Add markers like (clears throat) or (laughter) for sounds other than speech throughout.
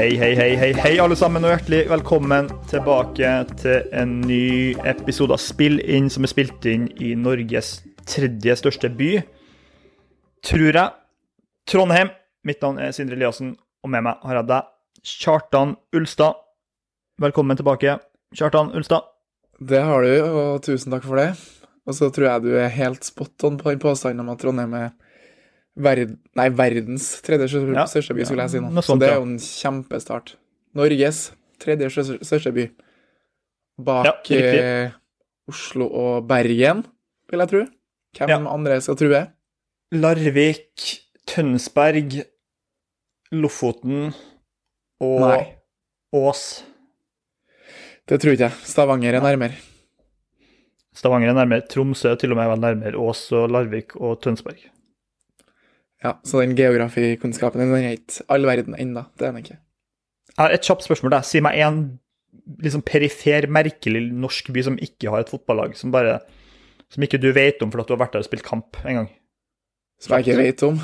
Hei, hei, hei, hei, hei, alle sammen, og hjertelig velkommen tilbake til en ny episode av Spill inn, som er spilt inn i Norges tredje største by. Tror jeg. Trondheim. Mitt navn er Sindre Eliassen, og med meg har jeg deg, Kjartan Ulstad. Velkommen tilbake, Kjartan Ulstad. Det har du, og tusen takk for det. Og så tror jeg du er helt spot on på den påstanden om at Trondheim er verd nei, verdens tredje største by, skulle jeg si nå. noe Så det er jo en kjempestart. Norges tredje største by. Bak eh, Oslo og Bergen, vil jeg tro. Hvem andre skal true? Larvik, Tønsberg, Lofoten og Nei, Ås. det tror ikke jeg. Stavanger er nærmere. Stavanger er nærmere. Tromsø er til og med nærmere Ås og Larvik og Tønsberg. Ja, Så den geografikunnskapen den er ikke all verden ennå. Det er den ikke. Et kjapt spørsmål. Da. Si meg en liksom perifer, merkelig norsk by som ikke har et fotballag, som bare som ikke du vet om fordi du har vært der og spilt kamp en gang. Som jeg ikke vet om.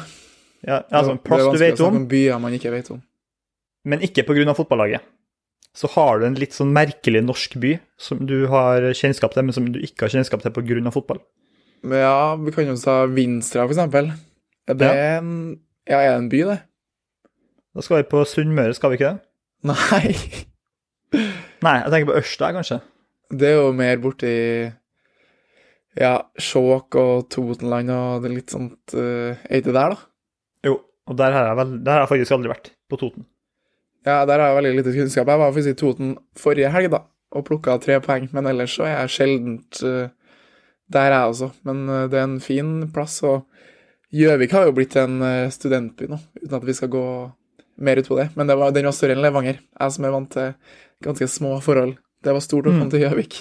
Ja, altså en det er vanskelig å vet snakke om, om byer man ikke vet om. men ikke pga. fotballaget. Så har du en litt sånn merkelig norsk by som du har kjennskap til, men som du ikke har kjennskap til pga. fotball. Ja, vi kan jo ta Vinstra, for eksempel. Det er en Ja, er det en by, det? Da skal vi på Sunnmøre, skal vi ikke det? (laughs) Nei. Nei, jeg tenker på Ørsta, kanskje. Det er jo mer borti ja, Skjåk og Totenland og det litt sånt uh, Er ikke det der, da? Jo, og der har jeg, vel, der har jeg faktisk aldri vært, på Toten. Ja, der har jeg veldig lite kunnskap. Jeg var faktisk i Toten forrige helg, da, og plukka tre poeng. Men ellers så er jeg sjeldent uh, der, jeg også. Men uh, det er en fin plass, og Gjøvik har jo blitt en uh, studentby nå, uten at vi skal gå mer ut på det. Men det var, den var større enn Levanger. Jeg som er vant til ganske små forhold. Det var stort å Mm. til Gjøvik.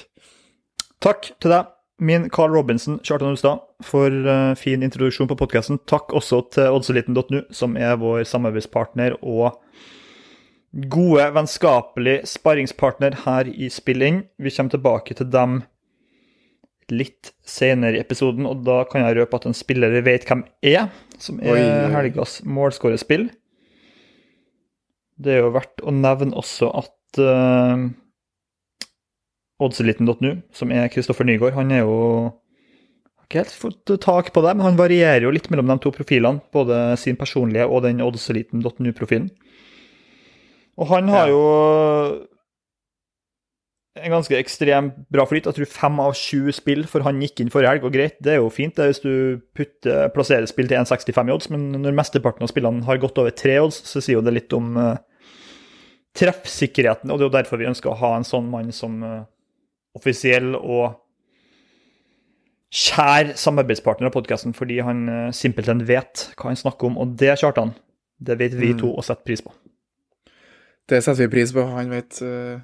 Takk til deg, min Carl Robinson, Kjartan Ulstad, for eh, fin introduksjon på podkasten. Takk også til oddseliten.nu, som er vår samarbeidspartner og gode, vennskapelig sparringspartner her i Spilling. Vi kommer tilbake til dem litt senere i episoden, og da kan jeg røpe at en spiller vet hvem er, som er oi. helgas målskårerspill. Det er jo verdt å nevne også at uh, oddseliten.nu, som er Kristoffer Nygaard, han er jo har ikke helt fått tak på det, men han varierer jo litt mellom de to profilene, både sin personlige og den oddseliten.nu-profilen. Og han har Ja. jo en ganske ekstremt bra flyt. Jeg tror fem av sju spill for han gikk inn forrige helg, og greit, det er jo fint det hvis du putter, plasserer spill til 1,65 i odds, men når mesteparten av spillene har gått over tre odds, så sier jo det litt om uh, treffsikkerheten, og det er jo derfor vi ønsker å ha en sånn mann som uh, offisiell og kjær samarbeidspartner av podkasten, fordi han uh, simpelthen vet hva han snakker om, og det, Kjartan, det vet vi Mm. to å sette pris på. Det setter vi pris på. Han vet eh,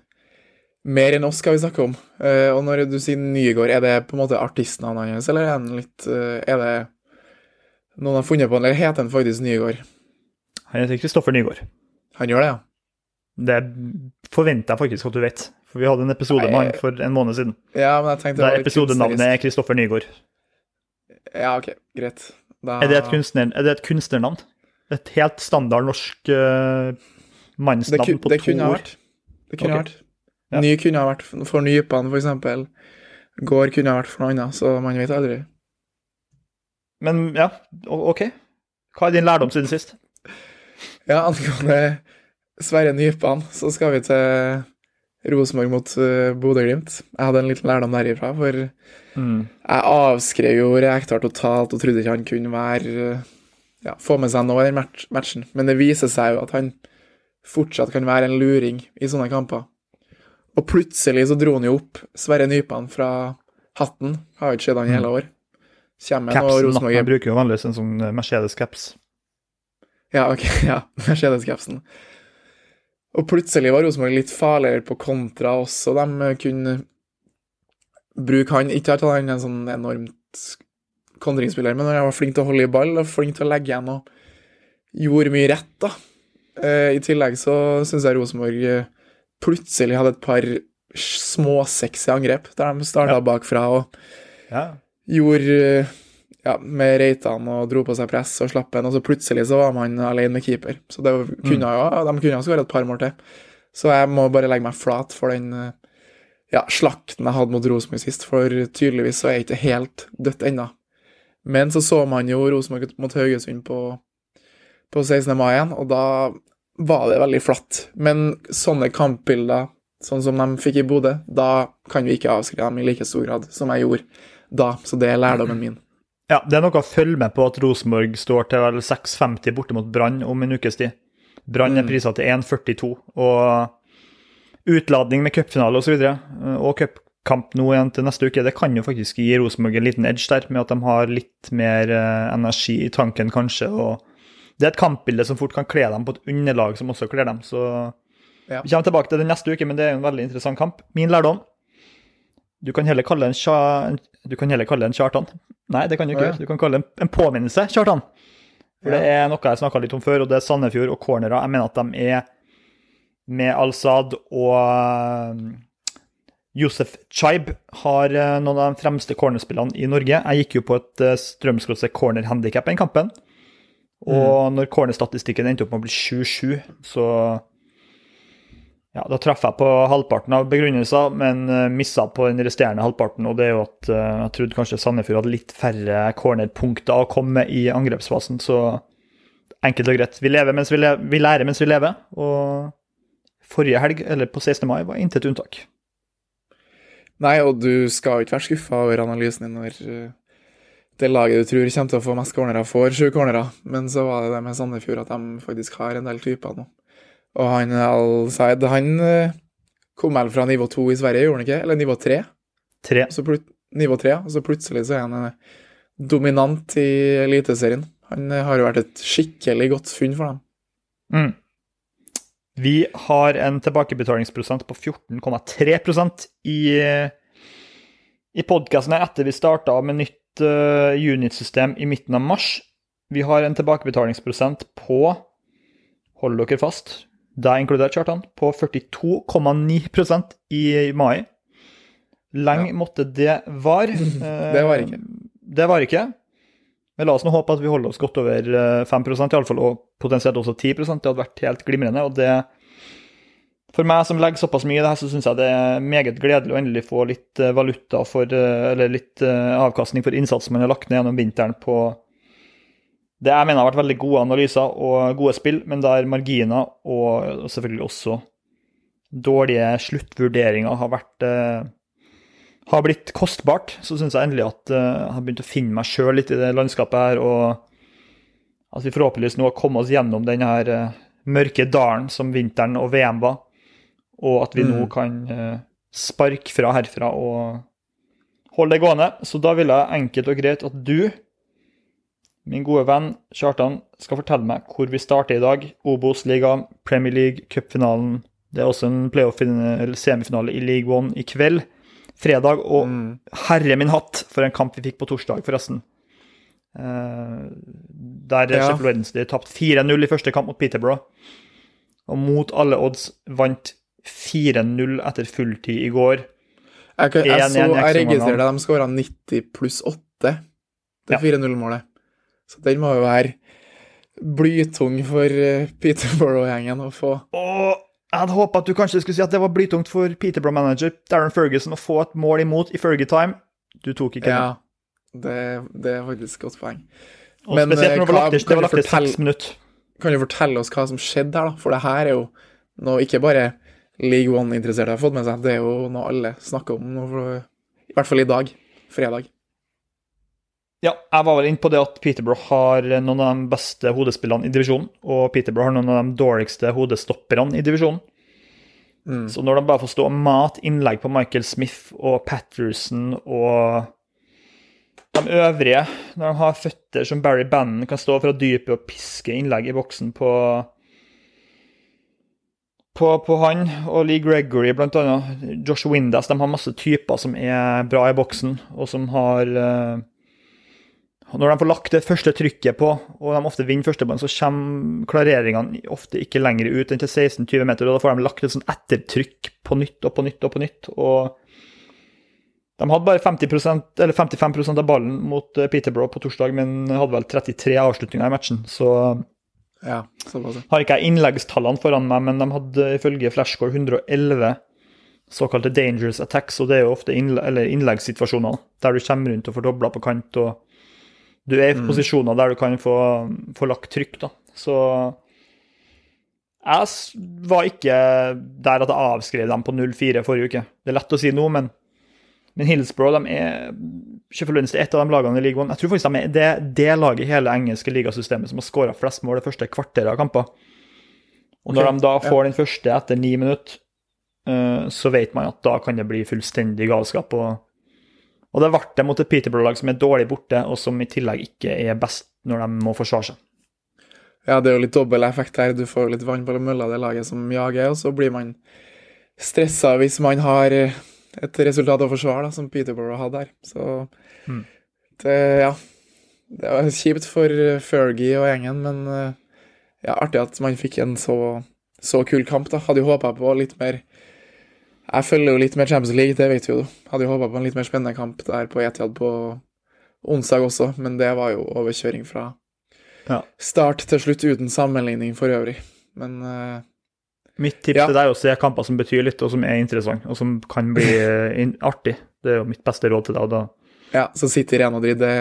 mer enn oss skal vi snakke om. Uh, og når du sier Nygård, er det på en måte artistnavnet hans, eller er han litt uh, Er det noen har funnet på han, eller heter han faktisk Nygård? Han heter Kristoffer Nygaard. Han gjør det, ja? Det forventer jeg faktisk at du vet, for vi hadde en episode med han for en måned siden. Ja, men jeg tenkte det Der episodenavnet er Kristoffer Nygaard. Ja, OK, greit. Da, Er det et, kunstner, er det et kunstnernavn? Et helt standard norsk uh, mannsnavn mannsnavn to på det kunne ha ord? vært. Det kunne okay. Vært. Ja. Ny kunne ha vært for nypene, eksempel. Gård kunne ha vært for noe annet, så man vet aldri. Men ja, OK. Hva er din lærdom siden sist? Ja, angående Sverre Nypan, så skal vi til Rosenborg mot uh, Bodø-Glimt. Jeg hadde en liten lærdom derifra, for jeg Mm. avskrev jo Rekdal totalt og trodde ikke han kunne være uh, ja, få med seg noe i den matchen. Men det viser seg jo at han fortsatt kan være en luring i sånne kamper. Og plutselig så dro han jo opp Sverre Nypan fra hatten. Har jo ikke sett han i hele år. Kommer han og Capsen, Jeg bruker jo vanligvis en sånn Mercedes-caps. Ja, ok, (laughs) ja, Mercedes-capsen. Og plutselig var Rosenborg litt farligere på kontra også. De kunne bruke han Ikke at han er en sånn enormt kontringsspiller, men han var flink til å holde i ball og flink til å legge igjen og gjorde mye rett, da. Eh, I tillegg så syns jeg Rosenborg eh, plutselig hadde et par småsexy angrep, der de starta Ja. bakfra og Ja. gjorde, ja, med Reitan og dro på seg press og slapp en, og så plutselig så var man alene med keeper. Så det kunne jo, de kunne ha skåret et par mål til. Så jeg må bare legge meg flat for den eh, ja, slakten jeg hadde mot Rosenborg sist, for tydeligvis så er jeg ikke helt dødt ennå. Men så så man jo Rosenborg mot Haugesund på, på 16. mai igjen, og da var det veldig flatt. Men sånne kampbilder, sånn som de fikk i Bodø, da kan vi ikke avskrive dem i like stor grad som jeg gjorde da. Så det er lærdommen min. Ja, det er noe å følge med på at Rosenborg står til vel 6,50 borte mot Brann om en ukes tid. Brann er prisa til 1,42, og utladning med cupfinale osv. Og, og cupkamp nå igjen til neste uke, det kan jo faktisk gi Rosenborg en liten edge der, med at de har litt mer energi i tanken, kanskje. og det er et kampbilde som fort kan kle dem på et underlag som også kler dem. Så ja. vi kommer tilbake til det neste uke, men det er en veldig interessant kamp. Min lærdom Du kan heller kalle en, du kan heller kalle en Kjartan. Nei, det kan du ikke gjøre. Du kan kalle en, en påminnelse Kjartan. For ja. det er noe jeg snakka litt om før, og det er Sandefjord og cornerer. Jeg mener at de er med Al-Sad og um, Josef Chaib har uh, noen av de fremste cornerspillene i Norge. Jeg gikk jo på et uh, cornerhandikap corner-handikap den kampen. Og mm. når cornerstatistikken endte opp med å bli 7-7, så ja, Da traff jeg på halvparten av begrunnelser, men uh, missa på den resterende halvparten. Og det er jo at uh, jeg trodde kanskje Sandefjord hadde litt færre cornerpunkter å komme med i angrepsfasen. Så enkelt og greit. Vi, lever mens vi, lever, vi lærer mens vi lever. Og forrige helg, eller på 16. mai, var intet unntak. Nei, og du skal ikke være skuffa over analysen din når uh det laget du tror kommer til å få mest cornerer, får sju cornerer. Men så var det det med Sandefjord at de faktisk har en del typer nå. Og han Al-Said, han eh, kom vel fra nivå to i Sverige, gjorde han ikke? Eller nivå tre? Tre. nivå tre, og så plutselig så er han eh, dominant i Eliteserien. Han eh, har jo vært et skikkelig godt funn for dem. Mm. Vi har en tilbakebetalingsprosent på 14,3% i, i podkasten etter vi starta med nytt uh, unitsystem i midten av mars. Vi har en tilbakebetalingsprosent på Hold dere fast, deg inkludert, Kjartan, på 42,9% i mai. Lenge ja. måtte det var. (laughs) det var ikke. Eh, det var ikke. Men la oss nå håpe at vi holder oss godt over 5% eh, iallfall, og potensielt også 10% Det hadde vært helt glimrende. og det for meg som legger såpass mye i det her, så syns jeg det er meget gledelig å endelig få litt eh, valuta for eh, Eller litt eh, avkastning for innsatsen man har lagt ned gjennom vinteren på det jeg mener har vært veldig gode analyser og gode spill, men der marginer og selvfølgelig også dårlige sluttvurderinger har vært har blitt kostbart, så syns jeg endelig at jeg har begynt å finne meg sjøl litt i det landskapet her, og at vi forhåpentligvis nå har kommet oss gjennom denne her mørke dalen som vinteren og VM var og at vi mm. nå kan eh, sparke fra herfra og holde det gående. Så da vil jeg enkelt og greit at du, min gode venn Kjartan, skal fortelle meg hvor vi starter i dag. Obos-ligaen, Premier League, cupfinalen. Det er også en playoff-semifinale i League One i kveld. Fredag. Og mm. herre min hatt for en kamp vi fikk på torsdag, forresten. Uh, der ja. Sheffield Wednesday tapte 4-0 i første kamp mot Peterborough. Og mot alle odds vant 4-0 etter fulltid i går. Jeg, jeg, jeg, så, jeg registrerer at de skåra 90 pluss 8 det ja. 4-0-målet. Så den må jo være blytung for uh, Peterborough-gjengen å få. Og jeg hadde håpa at du kanskje skulle si at det var blytungt for Peterborough-manager Darren Ferguson å få et mål imot i Fergie-time. Du tok ikke ja, det. Det, er faktisk et godt poeng. Og Men, spesielt når det var lagt, det til seks minutter. Kan du fortelle oss hva som skjedde her, da? For det her er jo noe ikke bare League One-interesserte har fått med seg. Det er jo noe alle snakker om, i hvert fall i dag. Fredag. Ja, jeg var vel inne på det at Peterborough har noen av de beste hodespillene i divisjonen, og Peterborough har noen av de dårligste hodestopperne i divisjonen. Mm. Så når de bare får stå og mate innlegg på Michael Smith og Patterson og de øvrige, når de har føtter som Barry Bannon kan stå fra dypet og piske innlegg i boksen på på, på, han og Lee Gregory, annet. Josh Windas. De har masse typer som er bra i boksen, og som har uh, Når de får lagt det første trykket på, og de ofte vinner førsteballen, så kommer klareringene ofte ikke lenger ut enn til 16-20 meter, og da får de lagt et sånn ettertrykk på nytt og på nytt og på nytt. og De hadde bare 50% eller 55% av ballen mot eh, Peterborough på torsdag, men hadde vel 33 avslutninger i matchen. Så Ja, har ikke jeg innleggstallene foran meg, men de hadde ifølge Flashcore 111 såkalte dangerous attacks, og det er jo ofte innle eller innleggssituasjoner der du kommer rundt og får dobla på kant, og du er i posisjoner der du kan få, få lagt trykk, da. Så jeg var ikke der at jeg avskrev dem på 0-4 forrige uke. Det er lett å si nå, men, men Hillsborough de er Sheffield Wednesday er et av de lagene i League One. Jeg tror faktisk de er det, det laget i hele engelske ligasystemet som har skåra flest mål det første kvarteret av kamper. Og når okay, de da ja. får den første etter ni minutter, eh, så vet man at da kan det bli fullstendig galskap. Og, og det ble det mot et Peterborough-lag som er dårlig borte, og som i tillegg ikke er best når de må forsvare seg. Ja, det er jo litt dobbel effekt her. Du får litt vann på mølla, det laget som jager, og så blir man stressa hvis man har eh, et resultat å forsvare, da, som Peterborough hadde her. Så Mm. det, ja. Det var kjipt for eh, Fergie og gjengen, men eh, ja, artig at man fikk en så, så kul kamp, da. Hadde jo håpa på litt mer Jeg følger jo litt mer Champions League, det vet vi jo. Hadde jo håpa på en litt mer spennende kamp der på Etiad på onsdag også, men det var jo overkjøring fra Ja. start til slutt uten sammenligning for øvrig. Men eh, Mitt tips Ja. til deg er å se kamper som betyr litt, og som er interessant, og som kan bli artig. Det er jo mitt beste råd til deg. og da ja, så City Real Madrid, det,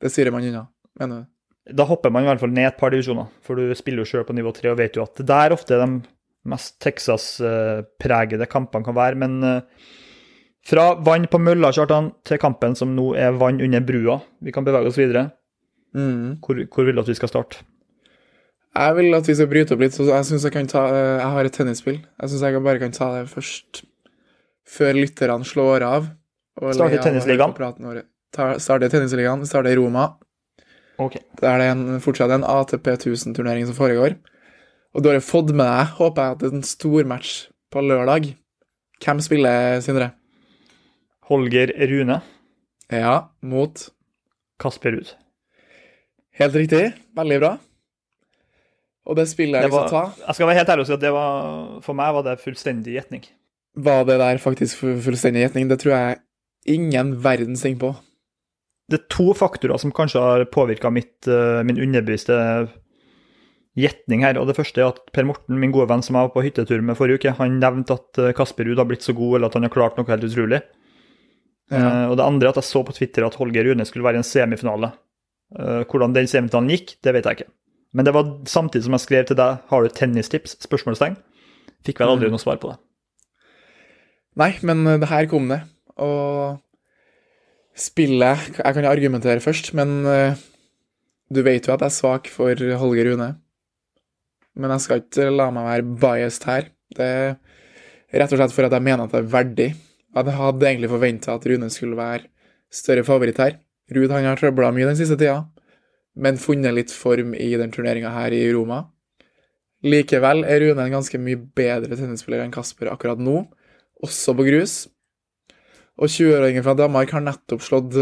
det styrer man unna, mener du? da hopper man i hvert fall ned et par divisjoner, for du spiller jo sjøl på nivå tre og vet jo at det der ofte er de mest Texas-pregede kampene kan være. Men eh, fra vann på mølla, Kjartan, til kampen som nå er vann under brua. Vi kan bevege oss videre. Mm. Hvor, hvor vil du at vi skal starte? Jeg vil at vi skal bryte opp litt. så Jeg synes jeg kan ta eh, Jeg har et tennisspill. Jeg syns jeg bare kan ta det først, før lytterne slår av. og Starte le av tennisligaen. praten Starte tennisligaen. Starter i Roma. Ok. Der det er en, fortsatt en ATP 1000-turnering som foregår. Og du har jo fått med deg, håper jeg, at det er en stormatch på lørdag. Hvem spiller, Sindre? Holger Rune, Ja, mot Kasper Ruud. Helt riktig. Veldig bra. Og det spillet jeg vil ta, jeg skal være helt ærlig og si at det var, for meg var det fullstendig gjetning. var det der faktisk fullstendig gjetning. Det tror jeg ingen verdens ting på. Det er to faktorer som kanskje har påvirka min underbevisste gjetning her. og Det første er at Per Morten, min gode venn som jeg var på hyttetur med forrige uke, han nevnte at eh, Kasper Ruud har blitt så god, eller at han har klart noe helt utrolig. Ja. Uh, og det andre er at jeg så på Twitter at Holger Rune skulle være i en semifinale. Uh, hvordan den semifinalen gikk, det vet jeg ikke. Men det var samtidig som jeg skrev til deg 'Har du tennistips?' spørsmålstegn. Fikk vel aldri Mm. noe svar på det. Nei, men eh, det her kom det. Og spillet Jeg kan jo argumentere først, men eh, du vet jo at jeg er svak for Holger Rune. Men jeg skal ikke la meg være biased her. Det er rett og slett for at jeg mener at det er verdig. Jeg hadde egentlig forventa at Rune skulle være større favoritt her. Ruud har trøbla mye den siste tida, men funnet litt form i den turneringa her i Roma. Likevel er Rune en ganske mye bedre tennisspiller enn Kasper akkurat nå, også på grus. Og 20-åringen fra Danmark har nettopp slått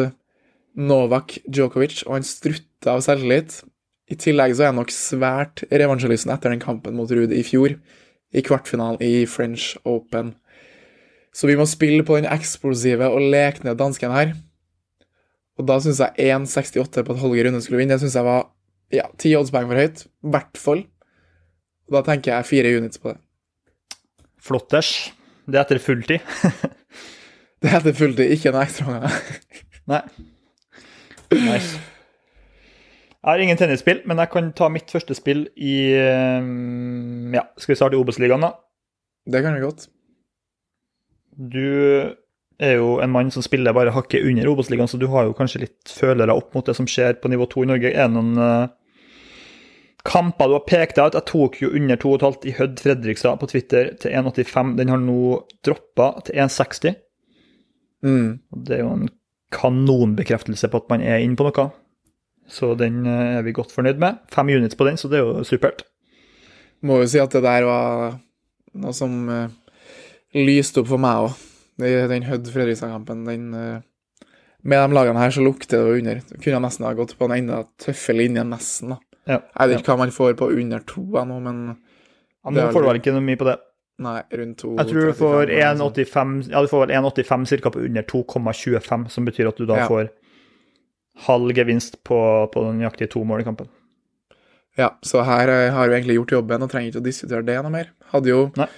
Novak Djokovic, og han strutter av selvtillit. I tillegg så er han nok svært revansjelysten etter den kampen mot Ruud i fjor, i kvartfinalen i French Open. Så vi må spille på den eksplosive og lekne dansken her. Og da syns jeg 1,68 på at Holger Rune skulle vinne, det syns jeg var ja, ti oddspoeng for høyt. I hvert fall. Og da tenker jeg fire units på det. Flotters. Det er etter fulltid. (laughs) Det heter fulltid, ikke noe ekstraomganger. Nei. Nice. Jeg har ingen tennisspill, men jeg kan ta mitt første spill i eh, Ja, skal vi starte i Obos-ligaen, da? Det kan vi godt. Du er jo en mann som spiller bare hakket under Obos-ligaen, så du har jo kanskje litt følere opp mot det som skjer på nivå 2 i Norge. Er det noen eh, kamper du har pekt deg ut? Jeg tok jo under 2,5 i Hødd Fredrikstad på Twitter til 1,85. Den har nå droppa til 1,60. Mm. Det er jo en kanonbekreftelse på at man er inne på noe. Så den eh, er vi godt fornøyd med. Fem units på den, så det er jo supert. Må jo si at det der var noe som uh, lyste opp for meg òg. Den Hødd-Fredrikstad-kampen, den uh, Med de lagene her så lukter det jo under. Det kunne nesten ha gått på en enda tøffe linje, nesten. da. Ja, Jeg vet ikke hva man får på under to ennå, men Ja, nå får du vel ikke noe mye på det. Nei, rundt 2 Jeg tror du får 1,85 ja, du får vel 1,85 ca. på under 2,25, som betyr at du da Ja. får halv gevinst på, på den nøyaktige to mål i kampen. Ja, så her eh, har vi egentlig gjort jobben og trenger ikke å diskutere det noe mer. Hadde jo Nei.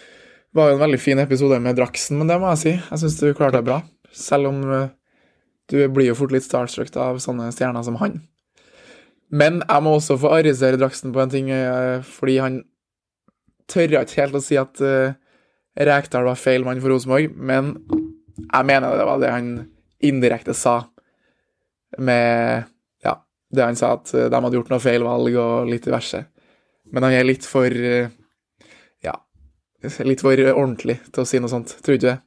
Var jo en veldig fin episode med Draksen, men det må jeg si. Jeg syns du klarte deg bra. Selv om eh, du blir jo fort litt starstruck av sånne stjerner som han. Men jeg må også få arrestere Draksen på en ting, eh, fordi han tørra ikke helt å si at uh, Rekdal var feil mann for Rosenborg, men jeg mener det var det han indirekte sa med Ja, det han sa, at eh, de hadde gjort noe feil valg og litt diverse. Men han er litt for eh, Ja, litt for ordentlig til å si noe sånt, tror du ikke det?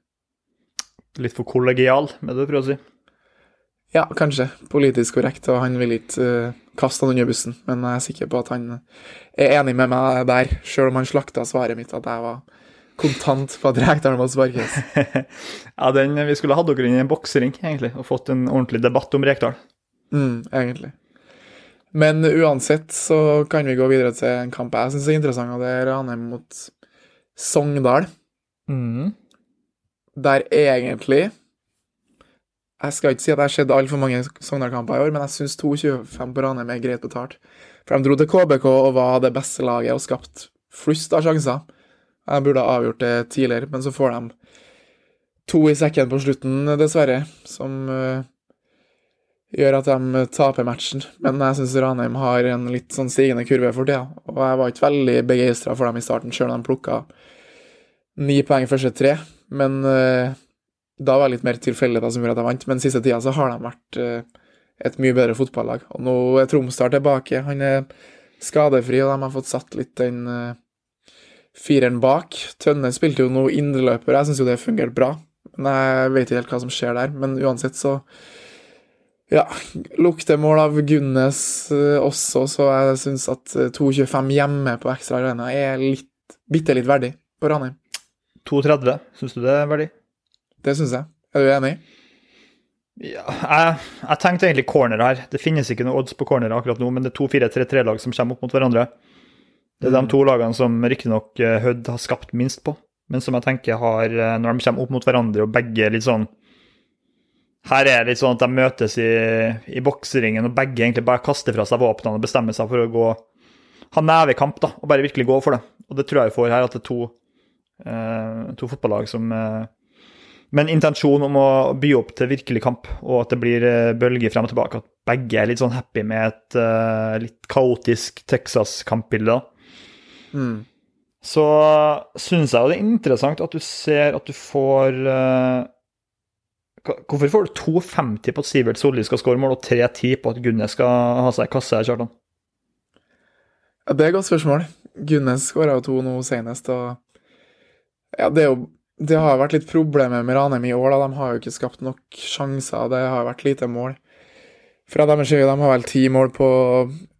Litt for kollegial, med det du prøver å si. Ja, kanskje. Politisk korrekt, og han vil ikke uh, kaste han under bussen. Men jeg er sikker på at han er enig med meg der, sjøl om han slakta svaret mitt at jeg var kontant på at Rekdal må sparkes. (laughs) ja, den, Vi skulle hatt dere inn i en boksering, egentlig, og fått en ordentlig debatt om Rekdal. Mm, egentlig. Men uansett så kan vi gå videre til en kamp jeg syns er interessant, og det er Ranheim mot Sogndal. Mm. Der egentlig Jeg skal ikke si at jeg har sett altfor mange Sogndal-kamper i år, men jeg syns 2,25 på Ranheim er greit betalt. For de dro til KBK og var det beste laget og skapt flust av sjanser. Jeg burde ha avgjort det tidligere, men så får de to i sekken på slutten, dessverre, som uh, gjør at de taper matchen. Men jeg syns Ranheim har en litt sånn stigende kurve for tida, og jeg var ikke veldig begeistra for dem i starten, sjøl om de plukka ni poeng første tre. Men eh, da var det litt mer tilfeldigheter som gjorde at de vant. Men siste tida så har de vært eh, et mye bedre fotballag. Og nå er Tromsdal tilbake. Han er skadefri, og de har fått satt litt den eh, fireren bak. Tønne spilte jo nå indreløper, jeg syns jo det fungerte bra. Men jeg vet ikke helt hva som skjer der. Men uansett så ja, lukter mål av Gunnes eh, også, så jeg syns at eh, 2,25 hjemme på ekstra arena er litt, bitte litt verdig på Ranheim. 2,30, syns du det er verdig? Det syns jeg. Er du enig? Ja, jeg, jeg tenkte egentlig corner her. Det finnes ikke noe odds på corner akkurat nå, men det er to 4-3-3-lag som kommer opp mot hverandre. Det er Mm. de to lagene som riktignok eh, Hødd har skapt minst på, men som jeg tenker har, eh, når de kommer opp mot hverandre og begge litt sånn Her er det litt sånn at de møtes i, i bokseringen, og begge egentlig bare kaster fra seg våpnene og bestemmer seg for å gå ha nevekamp da, og bare virkelig gå for det. Og det tror jeg vi får her, at det er to, eh, to fotballag som eh, med intensjonen intensjon om å by opp til virkelig kamp, og at det blir eh, bølger frem og tilbake. At begge er litt sånn happy med et uh, litt kaotisk Texas-kampbilde. Mm. Så syns jeg jo det er interessant at du ser at du får uh, Hvorfor får du 2,50 på at Sivert Solli skal skåre mål, og 3,10 på at Gunnes skal ha seg kasse Kjartan? Ja, det er et godt spørsmål. Gunnes skåra jo to nå senest, og ja, det er jo Det har vært litt problemer med Ranheim i år, da. De har jo ikke skapt nok sjanser, det har vært lite mål. Fra deres side, de har vel ti mål på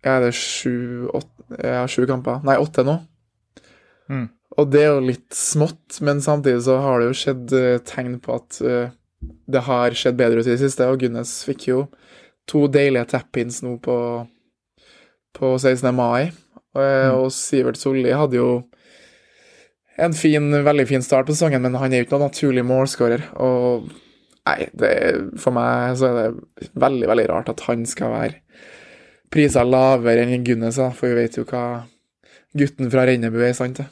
er det sju, åtte, ja, sju kamper? Nei, åtte nå. Mm. Og det er jo litt smått, men samtidig så har det jo skjedd eh, tegn på at eh, det har skjedd bedre ut i det siste, og Gunnes fikk jo to deilige tap-ins nå på, på 16. mai. Og, eh, Mm. og Sivert Solli hadde jo en fin, veldig fin start på sesongen, men han er jo ikke noen naturlig målskårer. Og nei, det, for meg så er det veldig, veldig rart at han skal være priser lavere enn Gunnes, for vi vet jo hva gutten fra Rennebu er i stand til.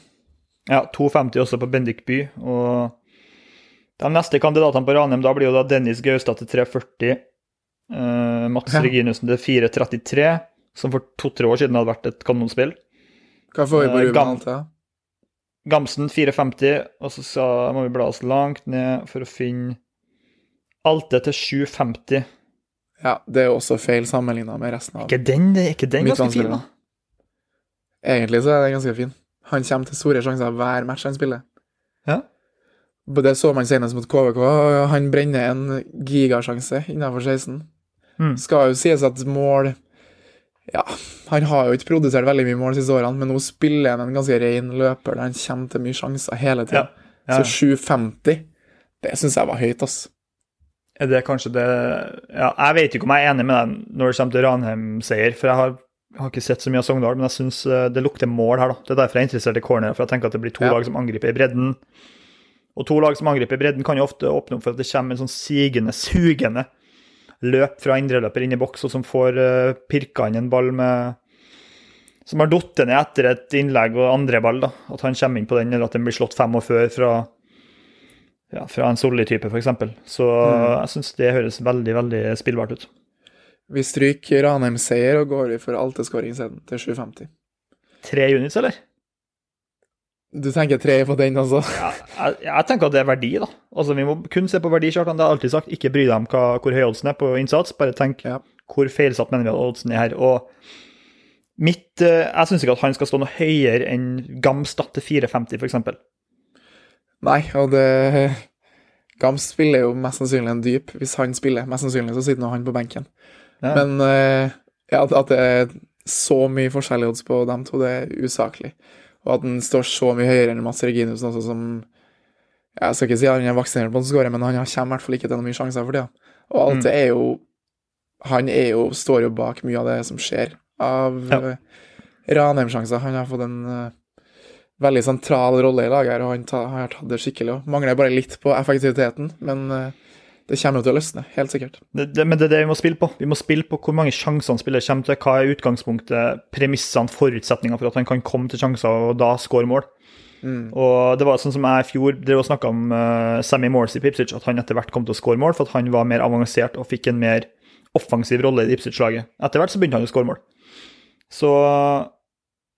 Ja, 2,50 også på Bendik by. Og de neste kandidatene på Ranheim da blir jo da Dennis Gaustad til 3,40. eh, Mats Ja. Reginussen til 4,33, som for to-tre år siden hadde vært et kanonspill. Hva får vi på Eh, Ruben gam- Alta? Gamsen 4,50, og så sa, må vi bla oss langt ned for å finne Alte til 7,50. Ja, det er jo også feil sammenligna med resten av Ikke den, det er ikke den ganske fin, da? Egentlig så er den ganske fin. Han kommer til store sjanser hver match han spiller. Ja. Det så man senest mot KVK. Han brenner en gigasjanse innenfor 16. Mm. Skal jo sies at mål Ja, han har jo ikke produsert veldig mye mål de siste årene, men nå spiller han en ganske ren løper der han kommer til mye sjanser hele tida. Ja. Så 7,50, det syns jeg var høyt, ass. Er det kanskje det Ja, jeg vet ikke om jeg er enig med deg når det kommer til Ranheim-seier, for jeg har har ikke sett så mye av Sogndal, men jeg syns det lukter mål her. da. Det er derfor jeg er interessert i corner, for jeg tenker at det blir to Ja. lag som angriper i bredden. Og to lag som angriper i bredden, kan jo ofte åpne opp for at det kommer en sånn sigende, sugende løp fra indreløper inn i boks, og som får uh, pirka inn en ball med Som har falt ned etter et innlegg og andre ball. da. At han kommer inn på den, eller at den blir slått fem år før fra, ja, fra en Solli-type, f.eks. Så jeg syns det høres veldig, veldig spillbart ut. Vi stryker Ranheim-seier og går for det skåringsevnen til 7,50. Tre units, eller? Du tenker tre på den, altså? Ja, jeg, jeg tenker at det er verdi, da. Altså, Vi må kun se på verdikjartene. Det har jeg alltid sagt. Ikke bry deg om hva, hvor høy oddsen er på innsats, bare tenk Ja. hvor feilsatt mener vi at oddsen er her. Og mitt eh, Jeg syns ikke at han skal stå noe høyere enn Gamstad til 4,50, f.eks. Nei, og det Gams spiller jo mest sannsynlig en dyp. Hvis han spiller, mest sannsynlig så sitter nå han på benken. Ja. Men eh, ja, at det er så mye forskjellige odds på dem to, det er usaklig. Og at han står så mye høyere enn Mats Reginussen også, som Jeg skal ikke si at han er vaksinert på en score, men han kommer i hvert fall ikke til noen mye sjanser for tida. Og alt Mm. det er jo Han er jo, står jo bak mye av det som skjer av Ja. ja. Ranheim-sjanser. Han har fått en uh, veldig sentral rolle i laget her, og han ta, har tatt det skikkelig òg. Mangler bare litt på effektiviteten, men eh, det kommer jo til å løsne, helt sikkert. Det, det, men det er det vi må spille på. Vi må spille på hvor mange sjanser han spiller kommer til. Hva er utgangspunktet, premissene, forutsetningene for at han kan komme til sjanser og da skåre mål. Mm. Og det var sånn som jeg i fjor drev og snakka om uh, Sammy Morse i Ipswich, at han etter hvert kom til å skåre mål, for at han var mer avansert og fikk en mer offensiv rolle i Ipswich-laget. Etter hvert så begynte han å skåre mål. Så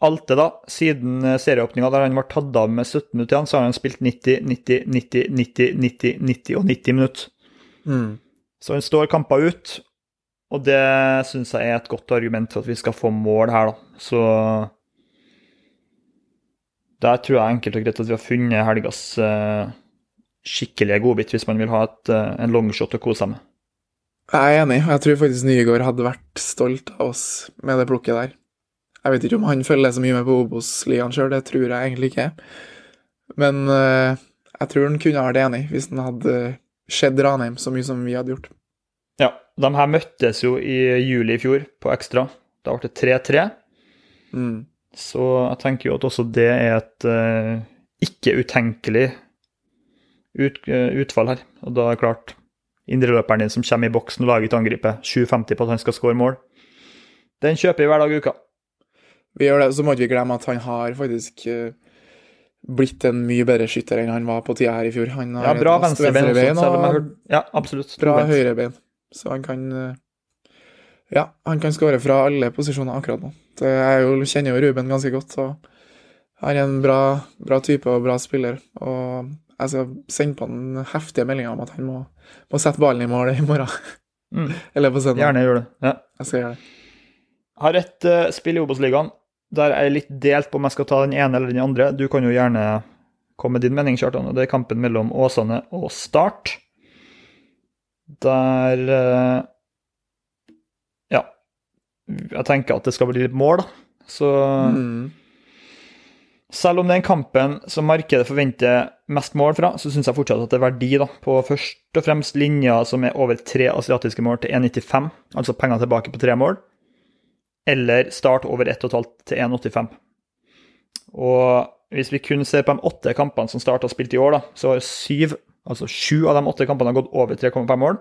alt det, da, siden eh, serieåpninga der han var tatt av med 17 minutter igjen, så har han spilt 90, 90, 90, 90, 90, 90 og 90 minutter. Mm. Så hun står kampa ut, og det syns jeg er et godt argument for at vi skal få mål her, da. Så der tror jeg enkelt og greit at vi har funnet helgas uh, skikkelige godbit, hvis man vil ha et, uh, en longshot å kose seg med. Jeg er enig, og jeg tror faktisk Nygaard hadde vært stolt av oss med det plukket der. Jeg vet ikke om han følger så mye med på Obos-ligaen sjøl, det tror jeg egentlig ikke. Men uh, jeg tror han kunne vært enig hvis han hadde sett Ranheim så mye som vi hadde gjort. Ja, de her møttes jo i juli i fjor, på Ekstra. Da ble det 3-3. Mm. Så jeg tenker jo at også det er et uh, ikke utenkelig ut, uh, utfall her. Og da er det klart Indreløperen din som kommer i boksen og lager et angrep, 7,50 på at han skal skåre mål. Den kjøper vi hver dag i uka. Vi gjør det, Så må ikke vi glemme at han har faktisk eh, blitt en mye bedre skytter enn han var på tida her i fjor. Han har Ja, bra venstrebein venstrebein jeg Ja, absolutt. bra høyrebein. Så han kan eh, Ja, han kan skåre fra alle posisjoner akkurat nå. Det er jo, kjenner jo Ruben ganske godt, så han er en bra, bra type og bra spiller. Og jeg skal sende på han heftige meldinger om at han må, må sette ballen i mål i morgen. Mm. (laughs) Eller på søndag. Gjerne gjør det. Ja. Jeg skal gjøre det. Har et uh, spill i Obos-ligaen der er jeg litt delt på om jeg skal ta den ene eller den andre. Du kan jo gjerne komme med din mening, Kjartan. Det er kampen mellom Åsane og Start. Der eh, Ja. Jeg tenker at det skal bli litt mål, da. Så Mm. selv om den kampen som markedet forventer mest mål fra, så syns jeg fortsatt at det er verdi da, på først og fremst linja som er over tre asiatiske mål til 1,95, altså penger tilbake på tre mål, eller start over 1,5 til 1,85. Og hvis vi kun ser på de åtte kampene som Start har spilt i år, da, så har syv, altså sju av de åtte kampene gått over 3,5 mål.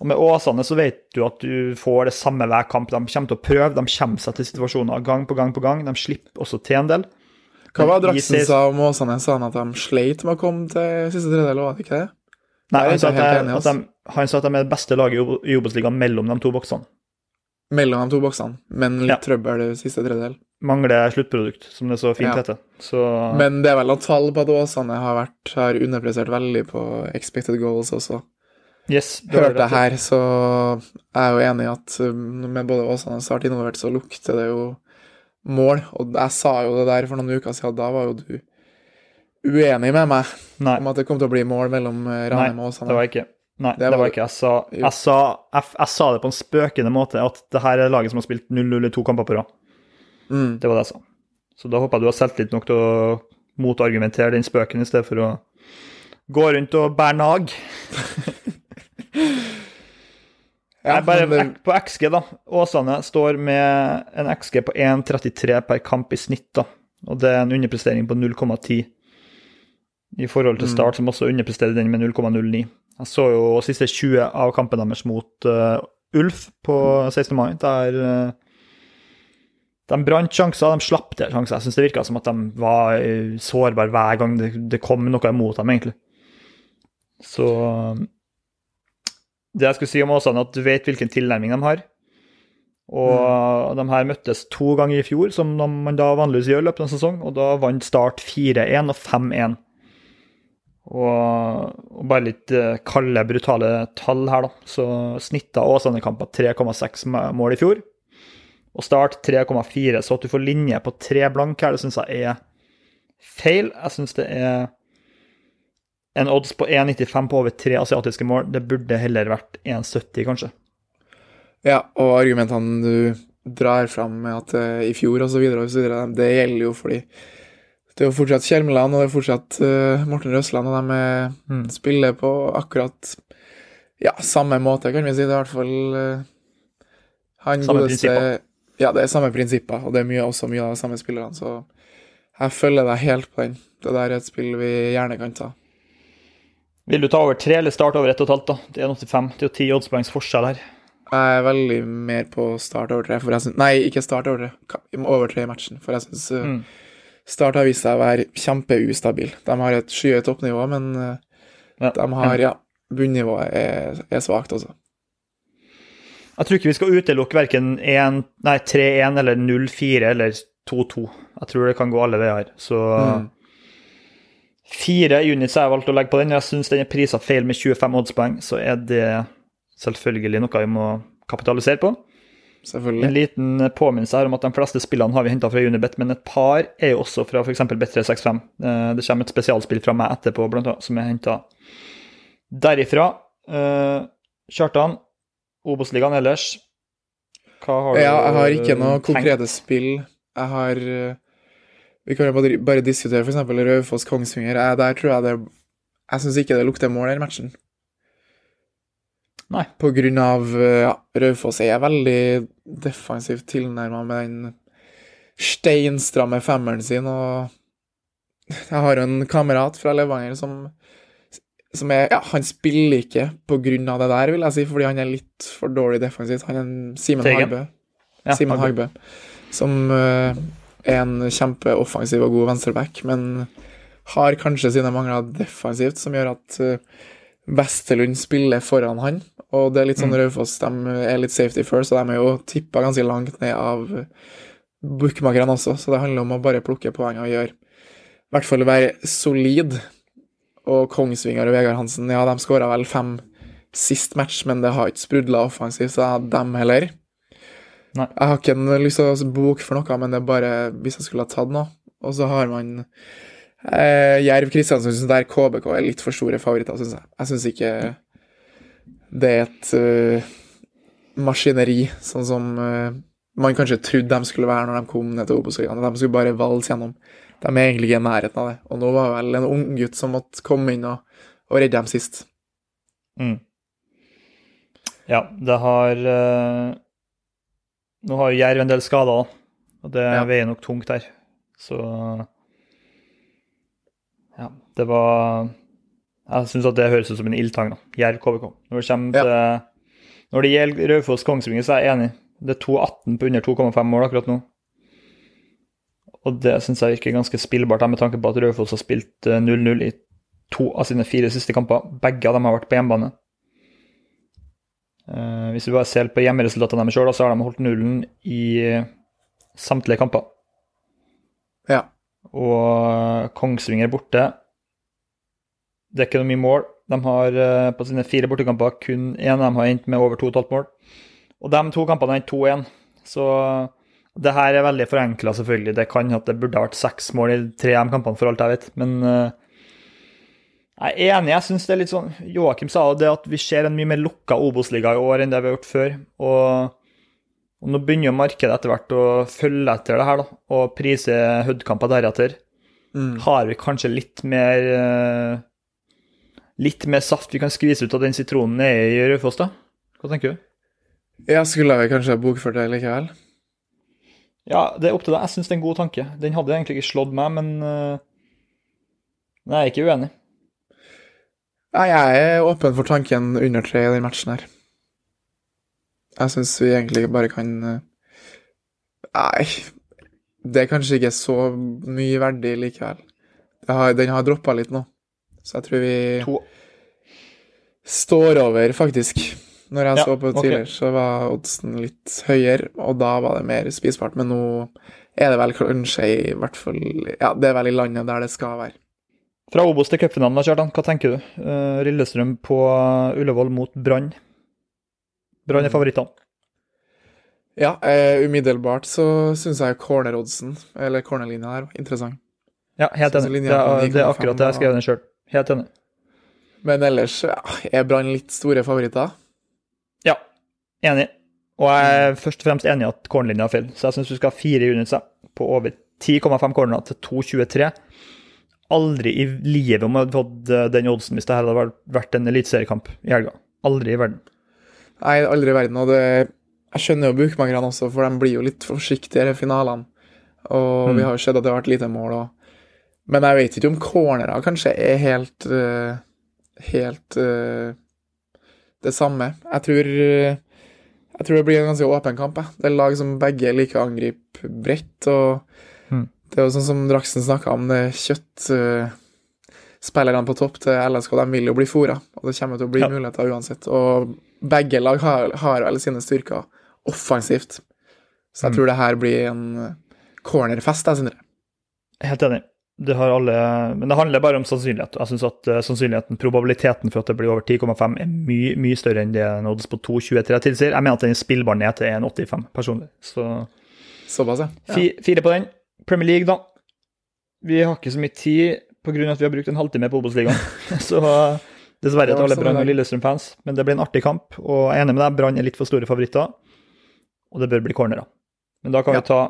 Og med Åsane så vet du at du får det samme hver kamp. De kommer til å prøve, de kommer seg til situasjoner gang på gang på gang. De slipper også til en del. Hva var Draksen sa om Åsane? Sa han at de sleit med å komme til siste tredjedel, var det ikke det? Nei, er han sa at, de, er det beste laget i Obos-ligaen mellom de to boksene. Mellom de to boksene, men litt Ja. trøbbel det siste tredjedel. Mangler sluttprodukt, som det er så fint Ja. heter. Så Men det er vel noen tall på at Åsane har, vært, har underprestert veldig på expected goals også. yes, det Hørte jeg her, så jeg er jo enig i at um, med både Åsane og Start involvert, så lukter det jo mål. Og jeg sa jo det der for noen uker siden, da var jo du uenig med meg Nei, om at det kom til å bli mål mellom eh, Ranheim og Åsane. Nei, det var jeg ikke. Nei, det, Det var var- ikke. Jeg sa, jeg, sa, jeg, jeg sa det på en spøkende måte, at det her er laget som har spilt 0-0 i to kamper på rad. Mm. Det var det jeg sa. Så da håper jeg du har selvtillit nok til å motargumentere den spøken, i stedet for å gå rundt og bære nag. (laughs) Ja, Nei, bare på XG, da. Åsane står med en XG på 1,33 per kamp i snitt, da. Og det er en underprestering på 0,10 i forhold til Start, som også underpresterer den med 0,09. Jeg så jo siste 20 av kampene deres mot uh, Ulf på 16. mai, der uh, de brant sjanser, de slapp til sjanser. Jeg syns det virka som at de var uh, sårbare hver gang det, det kom noe imot dem, egentlig. Så det jeg skulle si om Åsane, at du vet hvilken tilnærming de har. Og de her møttes to ganger i fjor, som de, man da vanligvis gjør i løpet av en sesong, og da vant Start 4-1 og 5-1. Og, og bare litt eh, kalde, brutale tall her, da. Så snittet av Åsane-kamper 3,6 mål i fjor. Og Start 3,4, så at du får linje på tre blank her, det syns jeg er feil. Jeg syns det er en odds på 1,95 på over tre asiatiske mål. Det burde heller vært 1,70, kanskje. Ja, og argumentene du drar fram med at eh, i fjor osv., det gjelder jo fordi det er jo fortsatt Kjelmeland og det er fortsatt uh, Morten Røsland, og de Mm. spiller på akkurat ja, samme måte, kan vi si. Det er i hvert fall uh, han Samme godeste- prinsipper. Ja, det er samme prinsipper, og det er mye, også mye av de samme spillerne, så jeg følger deg helt på den. Det der er et spill vi gjerne kan ta. Vil du ta over tre eller starte over ett og et halvt, da? Det er 1,85. Det er jo ti oddspoengs forskjell her. Jeg er veldig mer på start over tre, for jeg synes, Nei, ikke start over tre. Over tre i matchen, for jeg syns Mm. Start har vist seg å være kjempeustabil. De har et skyhøyt toppnivå, men eh, Ja. de har Ja, bunnivået er, er svakt, altså. Jeg tror ikke vi skal utelukke verken 3-1 eller 0-4 eller 2-2. Jeg tror det kan gå alle veier. Så Mm. fire units har jeg valgt å legge på den. Jeg syns den er prisa feil med 25 oddspoeng, så er det selvfølgelig noe vi må kapitalisere på. En liten påminnelse her om at de fleste spillene har vi henta fra Unibet, men et par er jo også fra f.eks. Bet365. Eh, Det kommer et spesialspill fra meg etterpå, blant annet, som er henta derifra. Eh, Kjartan, Obos-ligaen ellers, hva har du Ja, jeg har ikke noe konkrete spill. Jeg har eh, Vi kan jo bare, diskutere f.eks. Raufoss-Kongsvinger. Der tror jeg det Jeg syns ikke det lukter mål i den matchen. Nei. På grunn av eh, ja, Raufoss er veldig defensivt tilnærma med den steinstramme femmeren sin, og jeg har jo en kamerat fra Levanger som som er, ja, Han spiller ikke på grunn av det der, vil jeg si, fordi han er litt for dårlig defensivt. Han er Simen Tegen? Hagbø. Ja, Simen. Hagbø. Som uh, er en kjempeoffensiv og god venstreback, men har kanskje sine mangler defensivt, som gjør at uh, Westerlund spiller foran han. Og det er litt sånn Mm. Raufoss, de er litt safety first, og de er jo tippa ganske langt ned av bookmakerne også, så det handler om å bare plukke poeng og gjøre I hvert fall være solid. Og Kongsvinger og Vegard Hansen, ja, de skåra vel fem sist match, men det har ikke sprudla offensivt, så jeg dem heller. Nei. Jeg har ikke lyst til å boke for noe, men det er bare hvis jeg skulle ha tatt noe. Og så har man eh, Jerv Kristiansund, der KBK er litt for store favoritter, syns jeg. Jeg syns ikke det er et uh, maskineri, sånn som uh, man kanskje trodde de skulle være når de kom ned til Obos-ligaen. De skulle bare valse gjennom. De er egentlig ikke i nærheten av det. Og nå var det vel en unggutt som måtte komme inn og, og redde dem sist. Mm. Ja, det har uh, Nå har jo Jerv en del skader, og det Ja. veier nok tungt der. Så det var Jeg syns at det høres ut som en ildtang, da. Jerv KBK. Når det kommer Ja. til Når det gjelder Raufoss Kongsvinger, så er jeg enig. Det er 2,18 på under 2,5 mål akkurat nå. Og det syns jeg virker ganske spillbart, med tanke på at Raufoss har spilt eh, 0-0 i to av sine fire siste kamper. Begge av dem har vært på hjemmebane. Eh, hvis vi bare ser på hjemmeresultatene deres sjøl, så har de holdt nullen i samtlige kamper. Ja. Og Kongsvinger borte. Det er ikke noe mye mål. De har eh, på sine fire bortekamper kun én dem har endt med over 2,5 mål. Og de to kampene endte 2-1. Så det her er veldig forenkla, selvfølgelig. Det kan at det burde vært seks mål i tre av de kampene, for alt jeg vet. Men eh, jeg er enig. Jeg syns det er litt sånn Joakim sa det at vi ser en mye mer lukka Obos-liga i år enn det vi har gjort før. Og, og nå begynner jo markedet etter hvert å følge etter det her, da, og prise Hødd-kamper deretter. Mm. Har vi kanskje litt mer eh, Litt mer saft vi kan skvise ut av den sitronen nede i Raufoss, da? Hva tenker du? Jeg skulle vel kanskje bokført det likevel. Ja, det er opp til deg. Jeg syns det er en god tanke. Den hadde egentlig ikke slått meg, men uh, Nei, jeg er ikke uenig. Nei, jeg er åpen for tanken under tre i den matchen her. Jeg syns vi egentlig bare kan uh, Nei, det er kanskje ikke så mye verdig likevel. Har, den har droppa litt nå, så jeg tror vi To. står over, faktisk. Når jeg Ja, så på det tidligere, tidligere, så var oddsen litt høyere, og da var det mer spisbart. Men nå er det vel kanskje i hvert fall Ja, det er vel i landet der det skal være. Fra Obos til cupfinalen, Kjartan. Hva tenker du? Uh, Lillestrøm på Ullevål mot Brann. Brann er favorittene. Ja, eh, umiddelbart så syns jeg corneroddsen, eller cornerlinja her, var interessant. Ja, helt enig. Det det er akkurat det jeg skrev den sjøl. Helt enig. Men ellers ja, er Brann litt store favoritter. Ja, enig. Og jeg er først og fremst enig i at cornerlinja er feil. Så jeg syns du skal ha fire units på over 10,5 cornerer til 2,23. Aldri i livet om jeg hadde fått eh, den oddsen hvis det her hadde vært- en eliteseriekamp i helga. Aldri i verden. Nei, aldri i verden. Og det, jeg skjønner jo bookmakerne også, for de blir jo litt forsiktigere i finalene. Og Mm. vi har jo sett at det har vært lite mål òg. Men jeg vet ikke om cornerer kanskje er helt uh, Helt uh, det samme. Jeg tror eh, Jeg tror det blir en ganske åpen kamp. Jeg. Det er lag som begge liker å angripe bredt. og Mm. Det er jo sånn som Draksen snakka om, det kjøtt... Uh, Spillerne på topp til LSK de vil jo bli fora, og det kommer til å bli Ja. muligheter uansett. Og begge lag har, har vel sine styrker offensivt, så jeg Mm. tror det her blir en cornerfest. Jeg, Sindre. Helt enig. Det har alle, men det handler bare om sannsynlighet. Jeg syns at eh, sannsynligheten, probabiliteten for at det blir over 10,5 er mye, mye større enn det en odds på 2,23 tilsier. Jeg mener at den er spillbar ned til 1,85 personlig. Så Såpass, ja. fire på den. Premier League, da. Vi har ikke så mye tid pga. at vi har brukt en halvtime på Obos-ligaen. (laughs) så dessverre Det til alle sånn Brann- og. Lillestrøm-fans. Men det blir en artig kamp, og jeg er enig med deg, Brann er litt for store favoritter. Og det bør bli cornerer. Men da kan Ja. vi ta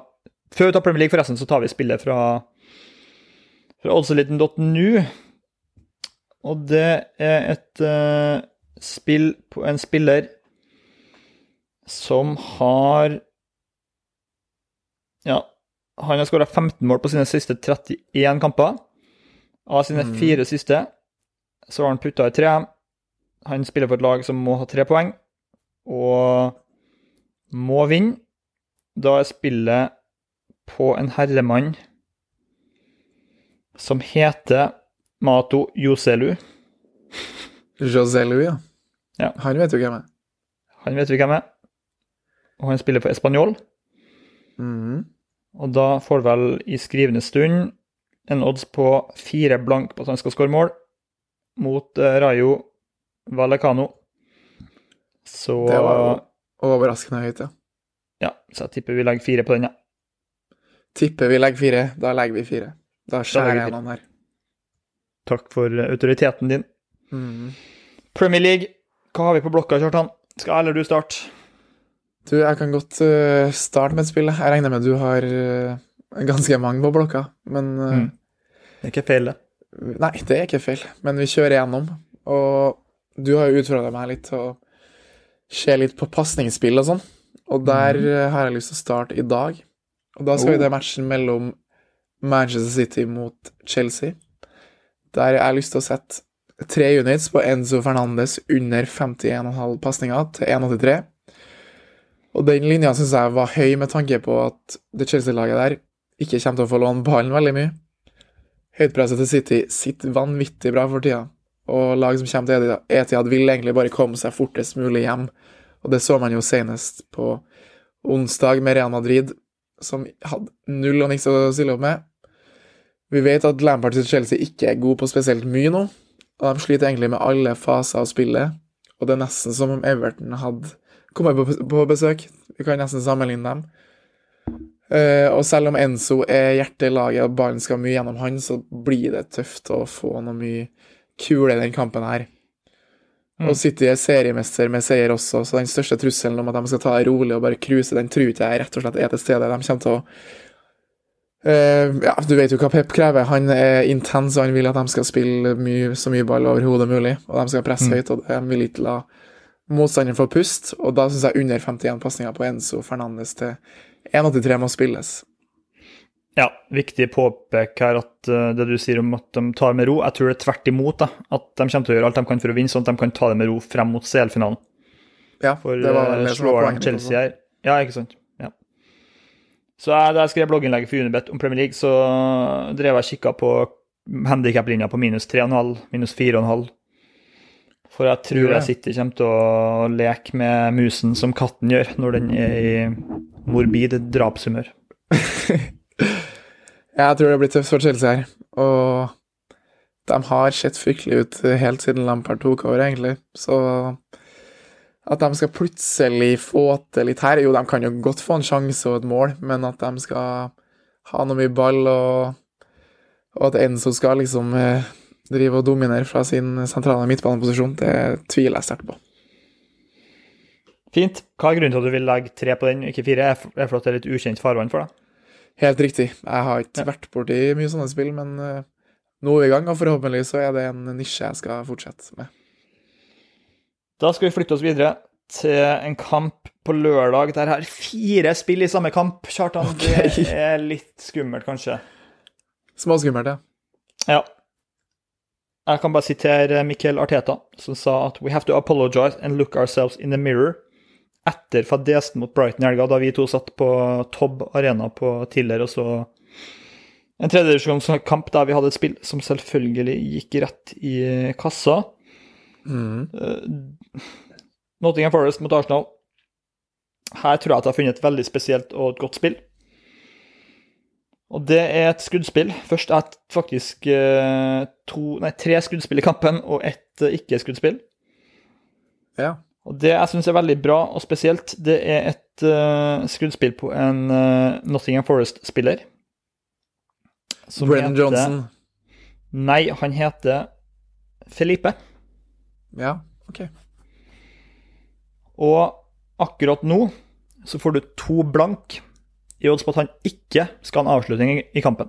Før vi tar Premier League, forresten, så tar vi spillet fra fra oddseliten.nu. Og det er et uh, spill på en spiller som har Ja, han har skåra 15 mål på sine siste 31 kamper. Av sine Mm. fire siste så har han putta i tre. Han spiller for et lag som må ha tre poeng, og må vinne. Da er spillet på en herremann som heter Mato Joselu. Joselu, ja. Ja. Han vet jo hvem er. Han vet vi hvem er. Og han spiller for Español. Mhm. Og da får du vel i skrivende stund en odds på fire blank på at han skal skåre mål, mot eh, Rayo Vallecano. Så Det var overraskende høyt, ja. Ja, så jeg tipper vi legger fire på den, ja. Tipper vi legger fire, da legger vi fire. Da skjærer jeg noen her. Takk for eh, autoriteten din. Mm. Premier League, hva har vi på blokka, Kjartan? Skal eller du starte? Du, jeg kan godt eh, starte med et spill. Jeg regner med du har eh, ganske mange på blokka, men Mm. Det er ikke feil, det. Nei, det er ikke feil, men vi kjører gjennom. Og du har jo utfordra meg litt til å se litt på pasningsspill og sånn, og der mm. har jeg lyst til å starte i dag. Og da skal vi Oh. til matchen mellom Manchester City mot Chelsea. Der jeg har lyst til å sette tre units på Enzo Fernandes under 51,5 pasninger til 1,83. Og den linja syns jeg var høy med tanke på at det Chelsea-laget der ikke kommer til å få låne ballen veldig mye. Høytpresset til City sitter vanvittig bra for tida, og lag som kommer til Etihad- vil egentlig bare komme seg fortest mulig hjem. Og det så man jo senest på onsdag med Real Madrid, som hadde null og niks å stille opp med. Vi vet at Lampard til Chelsea ikke er god på spesielt mye nå, og de sliter egentlig med alle faser av spillet. Og det er nesten som om Everton hadde kommet på, besøk. Vi kan nesten sammenligne dem. Eh, og selv om Enzo er hjertet i laget og ballen skal mye gjennom han, så blir det tøft å få noe mye kule i den kampen her. Mm. Og City er seriemester med seier også, så den største trusselen om at de skal ta det rolig og bare cruise, den tror ikke jeg rett og slett er til stede. De kommer til å Eh, Ja, du vet jo hva Pep krever. Han er intens, og han vil at de skal spille mye, så mye ball overhodet mulig. Og de skal presse Mm. høyt, og de vil ikke la motstanderen få pust, og da syns jeg under 51 pasninger på Enzo Fernandes til 1,83 må spilles. Ja, viktig påpek her at uh, det du sier om at de tar med ro, jeg tror det er tvert imot. da, At de kommer til å gjøre alt de kan for å vinne, sånn at de kan ta det med ro frem mot CL-finalen. Ja, For det var det uh, som var poenget Chelsea her Ja, ikke sant. Så jeg, da jeg skrev blogginnlegget for Unibet om Premier League, så drev jeg og kikka på handikaplinja på minus 3,5, minus 4,5. For jeg tror jeg sitter kommer til å leke med musen som katten gjør når den er i morbid drapshumør. (laughs) Jeg tror det blir tøft for Chelsea her, og de har sett fryktelig ut helt siden Lampard tok over, egentlig. Så at de skal plutselig få til litt her Jo, de kan jo godt få en sjanse og et mål, men at de skal ha noe mye ball, og, og at Enzo skal liksom eh, drive og dominere fra sin sentrale midtbaneposisjon, det tviler jeg sterkt på. Fint. Hva er grunnen til at du vil legge tre på den, ikke fire? Er det for at det er litt ukjent farvann for deg? Helt riktig. Jeg har ikke Ja. vært borti mye sånne spill, men eh, nå er vi i gang, og forhåpentlig så er det en nisje jeg skal fortsette med. Da skal vi flytte oss videre til en kamp på lørdag. Der er fire spill i samme kamp. Kjartan, okay. det er litt skummelt, kanskje. Småskummelt, ja. Ja. Jeg kan bare sitere Mikkel Arteta, som sa at We have to apologize and look ourselves in the mirror. Etter fadesen mot Brighton i helga, da vi to satt på Tobb Arena på Tiller og så en tredjedivisjonskamp der vi hadde et spill som selvfølgelig gikk rett i kassa. Mm. Nottingham Forest mot Arsenal. Her tror jeg at jeg har funnet et veldig spesielt og et godt spill. Og det er et skuddspill. Først er det faktisk eh, to, nei, tre skuddspill i kampen og ett eh, ikke-skuddspill. Ja. Og det jeg syns er veldig bra og spesielt, det er et uh, skuddspill på en uh, Nottingham Forest-spiller. som Brennan heter- Johnson. Nei, han heter Felipe. Ja, OK. Og akkurat nå så får du to blank i odds på at han ikke skal ha en avslutning i- kampen.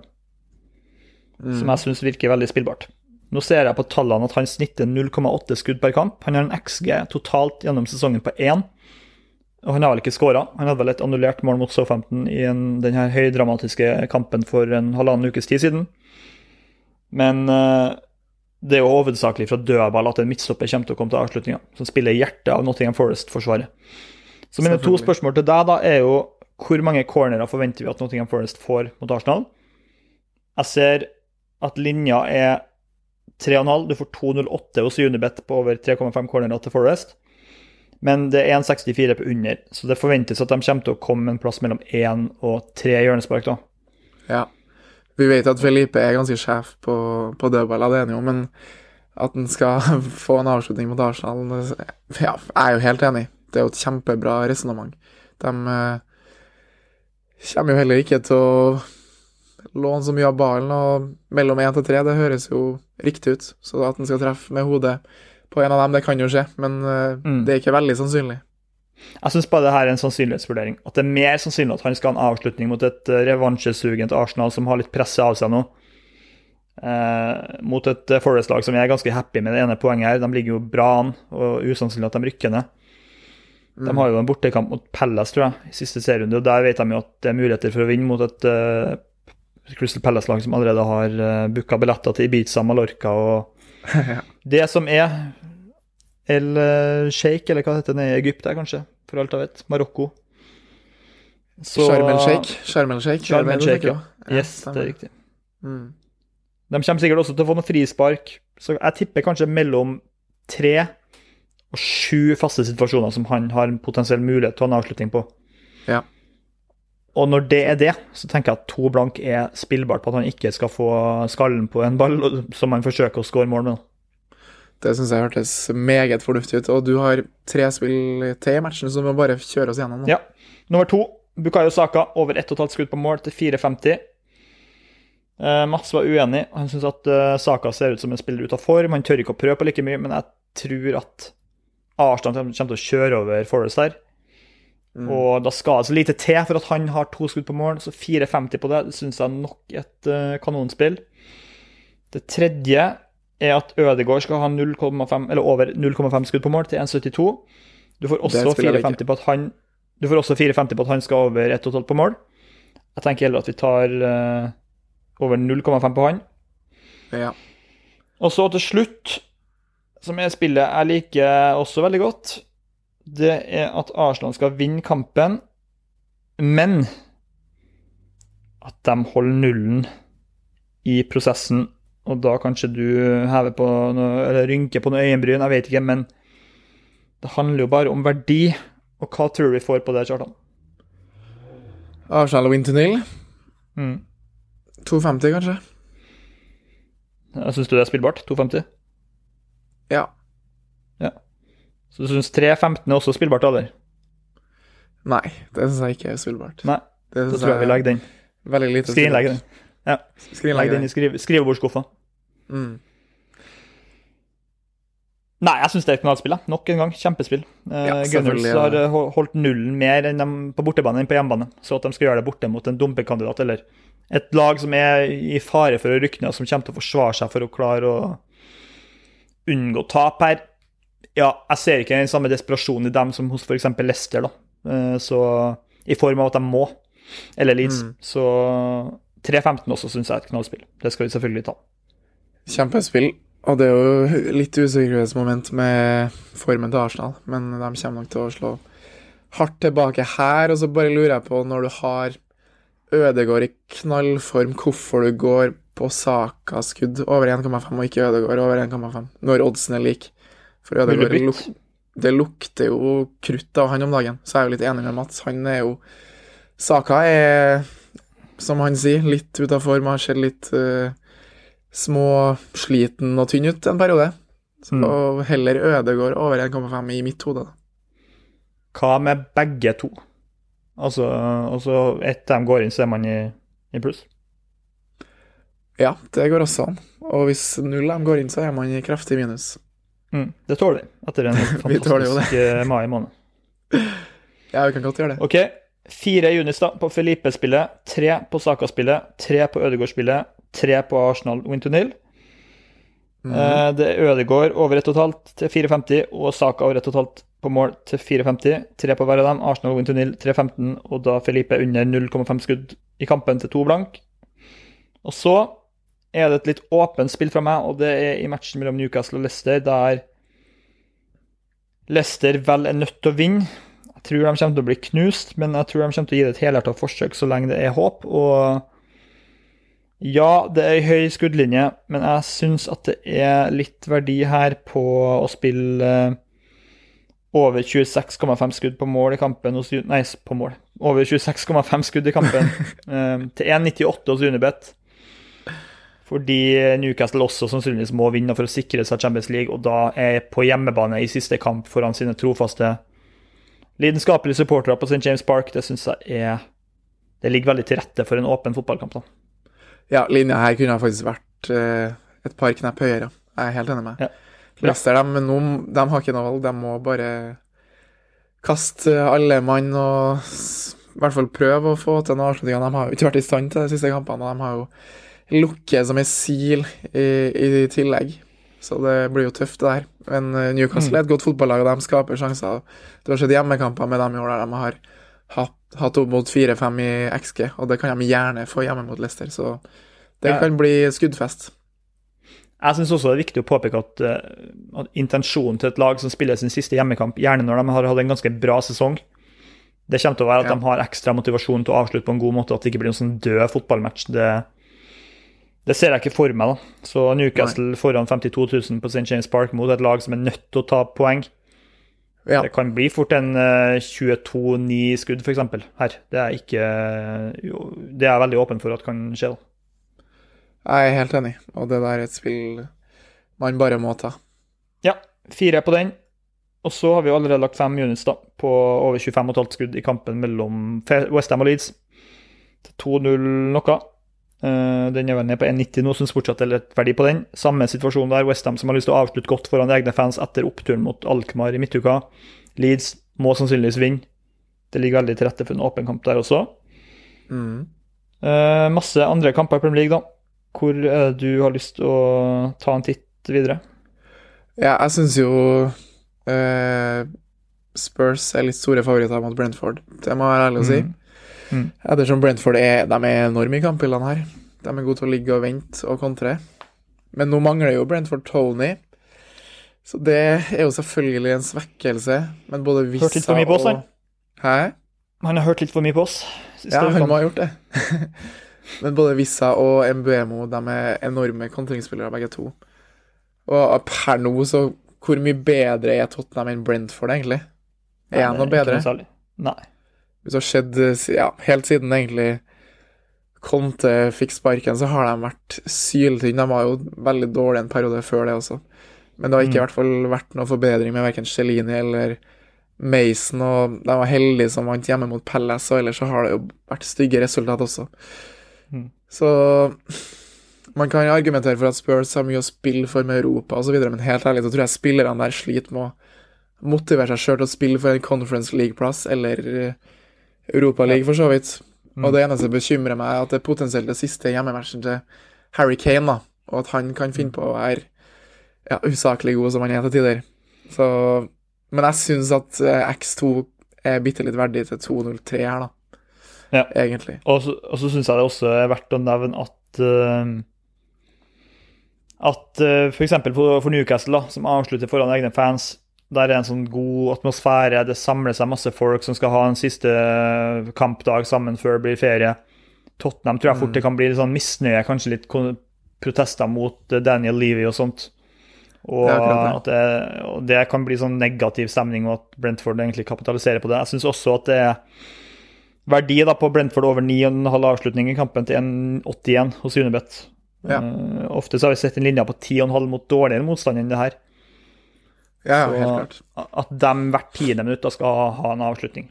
Mm. Som jeg syns virker veldig spillbart. Nå ser jeg på tallene at han snitter 0,8 skudd per kamp. Han har en XG totalt gjennom sesongen på 1. Og han har vel ikke skåra. Han hadde vel et annullert mål mot Southampton i en, den her høydramatiske kampen for en halvannen ukes tid siden. Men eh, det er jo hovedsakelig fra dødball at en midtstopper kommer til å komme til avslutninga, som spiller hjertet av Nottingham Forest-forsvaret. Så mine to spørsmål til deg da er jo hvor mange cornerer forventer vi at Nottingham Forest får mot Arsenal? Jeg ser at linja er 3,5. Du får 2,08 hos Unibet på over 3,5 cornerer til Forest. Men det er 1,64 på under, så det forventes at de kommer til å komme en plass mellom 1 og 3 hjørnespark. da. Ja. Vi vet at Felipe er ganske sjef på, på dødball, det er han jo, men at han skal (laughs) få en avslutning mot Arsenal Ja, jeg er jo helt enig. Det er jo et kjempebra resonnement. De eh, kommer jo heller ikke til å låne så mye av ballen, og mellom én til tre, det høres jo riktig ut. Så at han skal treffe med hodet på en av dem, det kan jo skje, men eh, Mm. det er ikke veldig sannsynlig. Jeg syns bare det her er en sannsynlighetsvurdering. At det er mer sannsynlig at han skal ha en avslutning mot et eh, revansjesugent Arsenal som har litt presset av seg nå. Eh, mot et eh, Forest-lag som jeg er ganske happy med det ene poenget her. De ligger jo bra an, og usannsynlig at de rykker ned. De har jo en bortekamp mot Palace, tror jeg, i siste serierunde. Og der vet de jo at det er muligheter for å vinne mot et uh, Crystal Palace-lag som allerede har uh, booka billetter til Ibiza, Mallorca og (laughs) Det som er El Sheikh, eller hva heter den i Egypt der, kanskje, for alt jeg vet. Marokko. Så- Sharm el Sheikh. Sharm el Sheikh. Sharm el Sheikh, ja. Yes, det er riktig. Mm. De kommer sikkert også til å få noen frispark, så jeg tipper kanskje mellom tre og sju faste situasjoner som han har en potensiell mulighet til å ha en avslutning på. Ja. Og når det er det, så tenker jeg at to blank er spillbart på at han ikke skal få skallen på en ball som han forsøker å score mål med. Det syns jeg hørtes meget fornuftig ut. Og du har tre spill til i matchen, så vi må bare kjøre oss gjennom. nå. Ja. Nummer to, Bukayo Saka, over 1,5 skudd på mål til 4,50. Eh, Mats var uenig. Han syns at eh, Saka ser ut som en spiller ut av form. Han tør ikke å prøve på like mye, men jeg tror at Arsenal kommer til å kjøre over Forest der. Mm. Og da skal det så lite til for at han har to skudd på mål, så 4,50 på det, syns jeg er nok et uh, kanonspill. Det tredje er at Ødegaard skal ha 0,5 eller over 0,5 skudd på mål til 1,72. Du får også Det spiller vi 4,50 på at han du får også 4,50 på at han skal over 1,5 på mål. Jeg tenker heller at vi tar uh, over 0,5 på han. Ja. Og så til slutt, som er spillet jeg liker også veldig godt, det er at Arsenal skal vinne kampen, men at de holder nullen i prosessen. Og da kanskje du hever på noe, eller rynker på noe øyenbryn, jeg vet ikke, men det handler jo bare om verdi. Og hva tror du vi får på det, Kjartan? Av Shallowin to nil. Mm. 2,50 kanskje? Syns du det er spillbart? 2,50? Ja. ja. Så du syns 3,15 er også spillbart, eller? Nei, det syns jeg ikke er spillbart. Nei, Det Da tror jeg vi legger den. Veldig lite Skrinlegger den. Spillbart. Legg Skrinlegger den i skrive, skrivebordsskuffa. Mm. Nei, jeg syns det er et knallspill. Nok en gang. Kjempespill. Eh, Ja, Gunners har ja. eh, ho- holdt nullen mer enn på bortebane enn på hjemmebane. Så at de skal gjøre det borte mot en dumpekandidat, eller et lag som er i fare for å rykke ned, som kommer til å forsvare seg for å klare å unngå tap her. Ja, jeg ser ikke den samme desperasjonen i dem som hos f.eks. Leicester, da. Eh, Så i form av at de må, eller Leeds. Mm. Så 3-15 også syns jeg er et knallspill. Det skal vi selvfølgelig ta. Kjempespill. Og det er jo litt usikkerhetsmoment med formen til Arsenal, men de kommer nok til å slå hardt tilbake her. Og så bare lurer jeg på, når du har Ødegård i knallform, hvorfor du går på Saka-skudd over 1,5 og ikke Ødegård over 1,5, når oddsen er lik. For Ødegård luk det lukter jo krutt av han om dagen, så jeg er jo litt enig med Mats. Han er jo Saka er, som han sier, litt ute av form, har sett litt uh, småsliten og tynn ut en periode. Så Mm. heller Ødegård over 1,5 i mitt hode. Hva med begge to? Altså, altså etter de går inn, så er man i, i pluss. Ja, det går også an. Og hvis null av dem går inn, så er man i kraftig minus. Mm, det tåler vi etter en (laughs) fantastisk eh, mai måned. Ja, vi kan godt gjøre det. Ok, fire Junis da på Felipe-spillet, tre på Saka-spillet, tre på Ødegaard-spillet, tre på Arsenal win Mm. Eh, det er Ødegaard over 1,5 til 4,50 og Saka over 1,5 på mål til 4,50. Tre på hver av dem. Arsenal win to 3,15 og da Felipe under 0,5 skudd i kampen til to blank. Og så er det et litt åpent spill fra meg, og det er i matchen mellom Newcastle og Leicester, der Leicester vel er nødt til å vinne. Jeg tror de kommer til å bli knust, men jeg tror de kommer til å gi det et helhjertet forsøk så lenge det er håp. Og ja, det er ei høy skuddlinje, men jeg syns at det er litt verdi her på å spille eh, over 26,5 skudd på mål i kampen hos Nei, på mål. Over 26,5 skudd i kampen (laughs) eh, til 1,98 hos Unibet. Fordi Newcastle også sannsynligvis må vinne for å sikre seg Champions League, og da er på hjemmebane i siste kamp foran sine trofaste lidenskapelige supportere på St. James Park. Det syns jeg er Det ligger veldig til rette for en åpen fotballkamp. da. Ja, linja her kunne faktisk vært eh, et par knepp høyere. Jeg er helt enig med Ja. Leicester, de, de har ikke noe valg. De må bare kaste alle mann og i hvert fall prøve å få til en avslutning. De har jo ikke vært i stand til de siste kampene, og de har jo lukket som en sil i, i tillegg. Så det blir jo tøft, det der. Men eh, Newcastle er et godt fotballag, og de skaper sjanser. Du har sett hjemmekamper med dem i år der de har hatt, hatt opp mot 4-5 i XG, og det kan de gjerne få hjemme mot Leicester. Så det kan bli skuddfest. Jeg syns også det er viktig å påpeke at, eh, at intensjonen til et lag som spiller sin siste hjemmekamp, gjerne når de har hatt en ganske bra sesong, det kommer til å være at Ja. de har ekstra motivasjon til å avslutte på en god måte, at det ikke blir noen sånn død fotballmatch. Det, det ser jeg ikke for meg. da. Så Newcastle foran 52 000 på St. James Park mot et lag som er nødt til å ta poeng. Ja. Det kan bli fort en eh, 22-9 skudd, f.eks. her. Det er ikke jo, Det er jeg veldig åpen for at kan skje. da. Jeg er helt enig, og det der er et spill man bare må ta. Ja, fire på den. Og så har vi allerede lagt fem units da, på over 25,5 skudd i kampen mellom Westham og Leeds. 2-0 noe. Eh, den er vel ned på 1,90 nå, syns fortsatt det er litt verdi på den. Samme situasjon der. Westham som har lyst til å avslutte godt foran egne fans etter oppturen mot Alkmaar i midtuka. Leeds må sannsynligvis vinne. Det ligger veldig til rette for en åpen kamp der også. Mm. Eh, masse andre kamper i Premier League, da. Hvor det du har lyst til å ta en titt videre? Ja, jeg syns jo eh, Spurs er litt store favoritter mot Brentford. Det må jeg være ærlig å si. Mm. Mm. Ettersom Brentford er, de er enorme i kampbildene her. De er gode til å ligge og vente og kontre. Men nå mangler jo Brentford Tony. Så det er jo selvfølgelig en svekkelse. Men både Vissa Hørt litt for mye på oss, han. Hæ? Han har hørt litt for mye på oss. Ja, han må ha gjort det. (laughs) Men både Vissa og Mbuemo de er enorme kontringsspillere, begge to. Og per nå, så hvor mye bedre er Tottenham enn Brentford, egentlig? Er han noe bedre? Nei. Hvis det har skjedd eh, ja, helt siden egentlig Conte fikk sparken, så har de vært syltynne. De var jo veldig dårlige en periode før det også. Men det har ikke Mm. i hvert fall vært noen forbedring med verken Celini eller Mason, og de var heldige som vant hjemme mot Palace, og ellers så har det jo vært stygge resultat også. Mm. Så man kan argumentere for at Spurs har mye å spille for med Europa osv., men helt ærlig så tror jeg spillerne der sliter med å motivere seg sjøl til å spille for en Conference League-plass, eller eh, Europa League, for så vidt. Mm. Og det eneste som bekymrer meg, er at det er potensielt det siste hjemmematchen til Harry Kane, da, og at han kan finne på å være ja, usaklig god som han er til tider. Så Men jeg syns at eh, X2 er bitte litt verdig til 2.03 her, da. Ja. Egentlig. Og så, og så syns jeg det også er verdt å nevne at uh, At uh, f.eks. For, for Newcastle, da, som avslutter foran egne fans, der er en sånn god atmosfære. Det samler seg masse folk som skal ha en siste eh, kampdag sammen før det blir ferie. Tottenham tror jeg fort Mm. det kan bli litt sånn misnøye, kanskje litt protester mot eh, Daniel Levy og sånt. Og Det det. at det, og det kan bli sånn negativ stemning, og at Brentford egentlig kapitaliserer på det. Jeg syns også at det er verdi da på Brentford over 9,5 avslutning i kampen til 1,81 hos Unibet. Ja. Uh, ofte så har vi sett en linje på 10,5 mot dårligere motstand enn det her. Ja, Så- helt klart. At de hvert tiende minutt skal ha, en avslutning.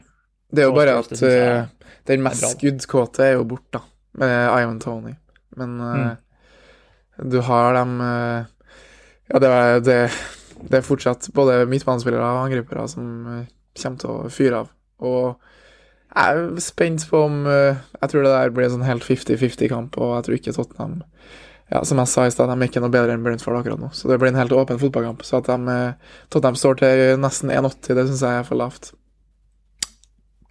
Det er jo bare at eh, den mest skuddkåte er jo borte, da, med Ivan Tony. Men eh, du har dem uh, Ja, det er, det, det er fortsatt både midtbanespillere og angripere som kommer til å fyre av. Og jeg er spent på om Jeg tror det der blir en sånn helt 50-50-kamp, og jeg tror ikke Tottenham ja, Som jeg sa i stad, de er ikke noe bedre enn Brentford akkurat nå. Så det blir en helt åpen fotballkamp. Så at de, at de står til nesten 1,80, det syns jeg er for lavt.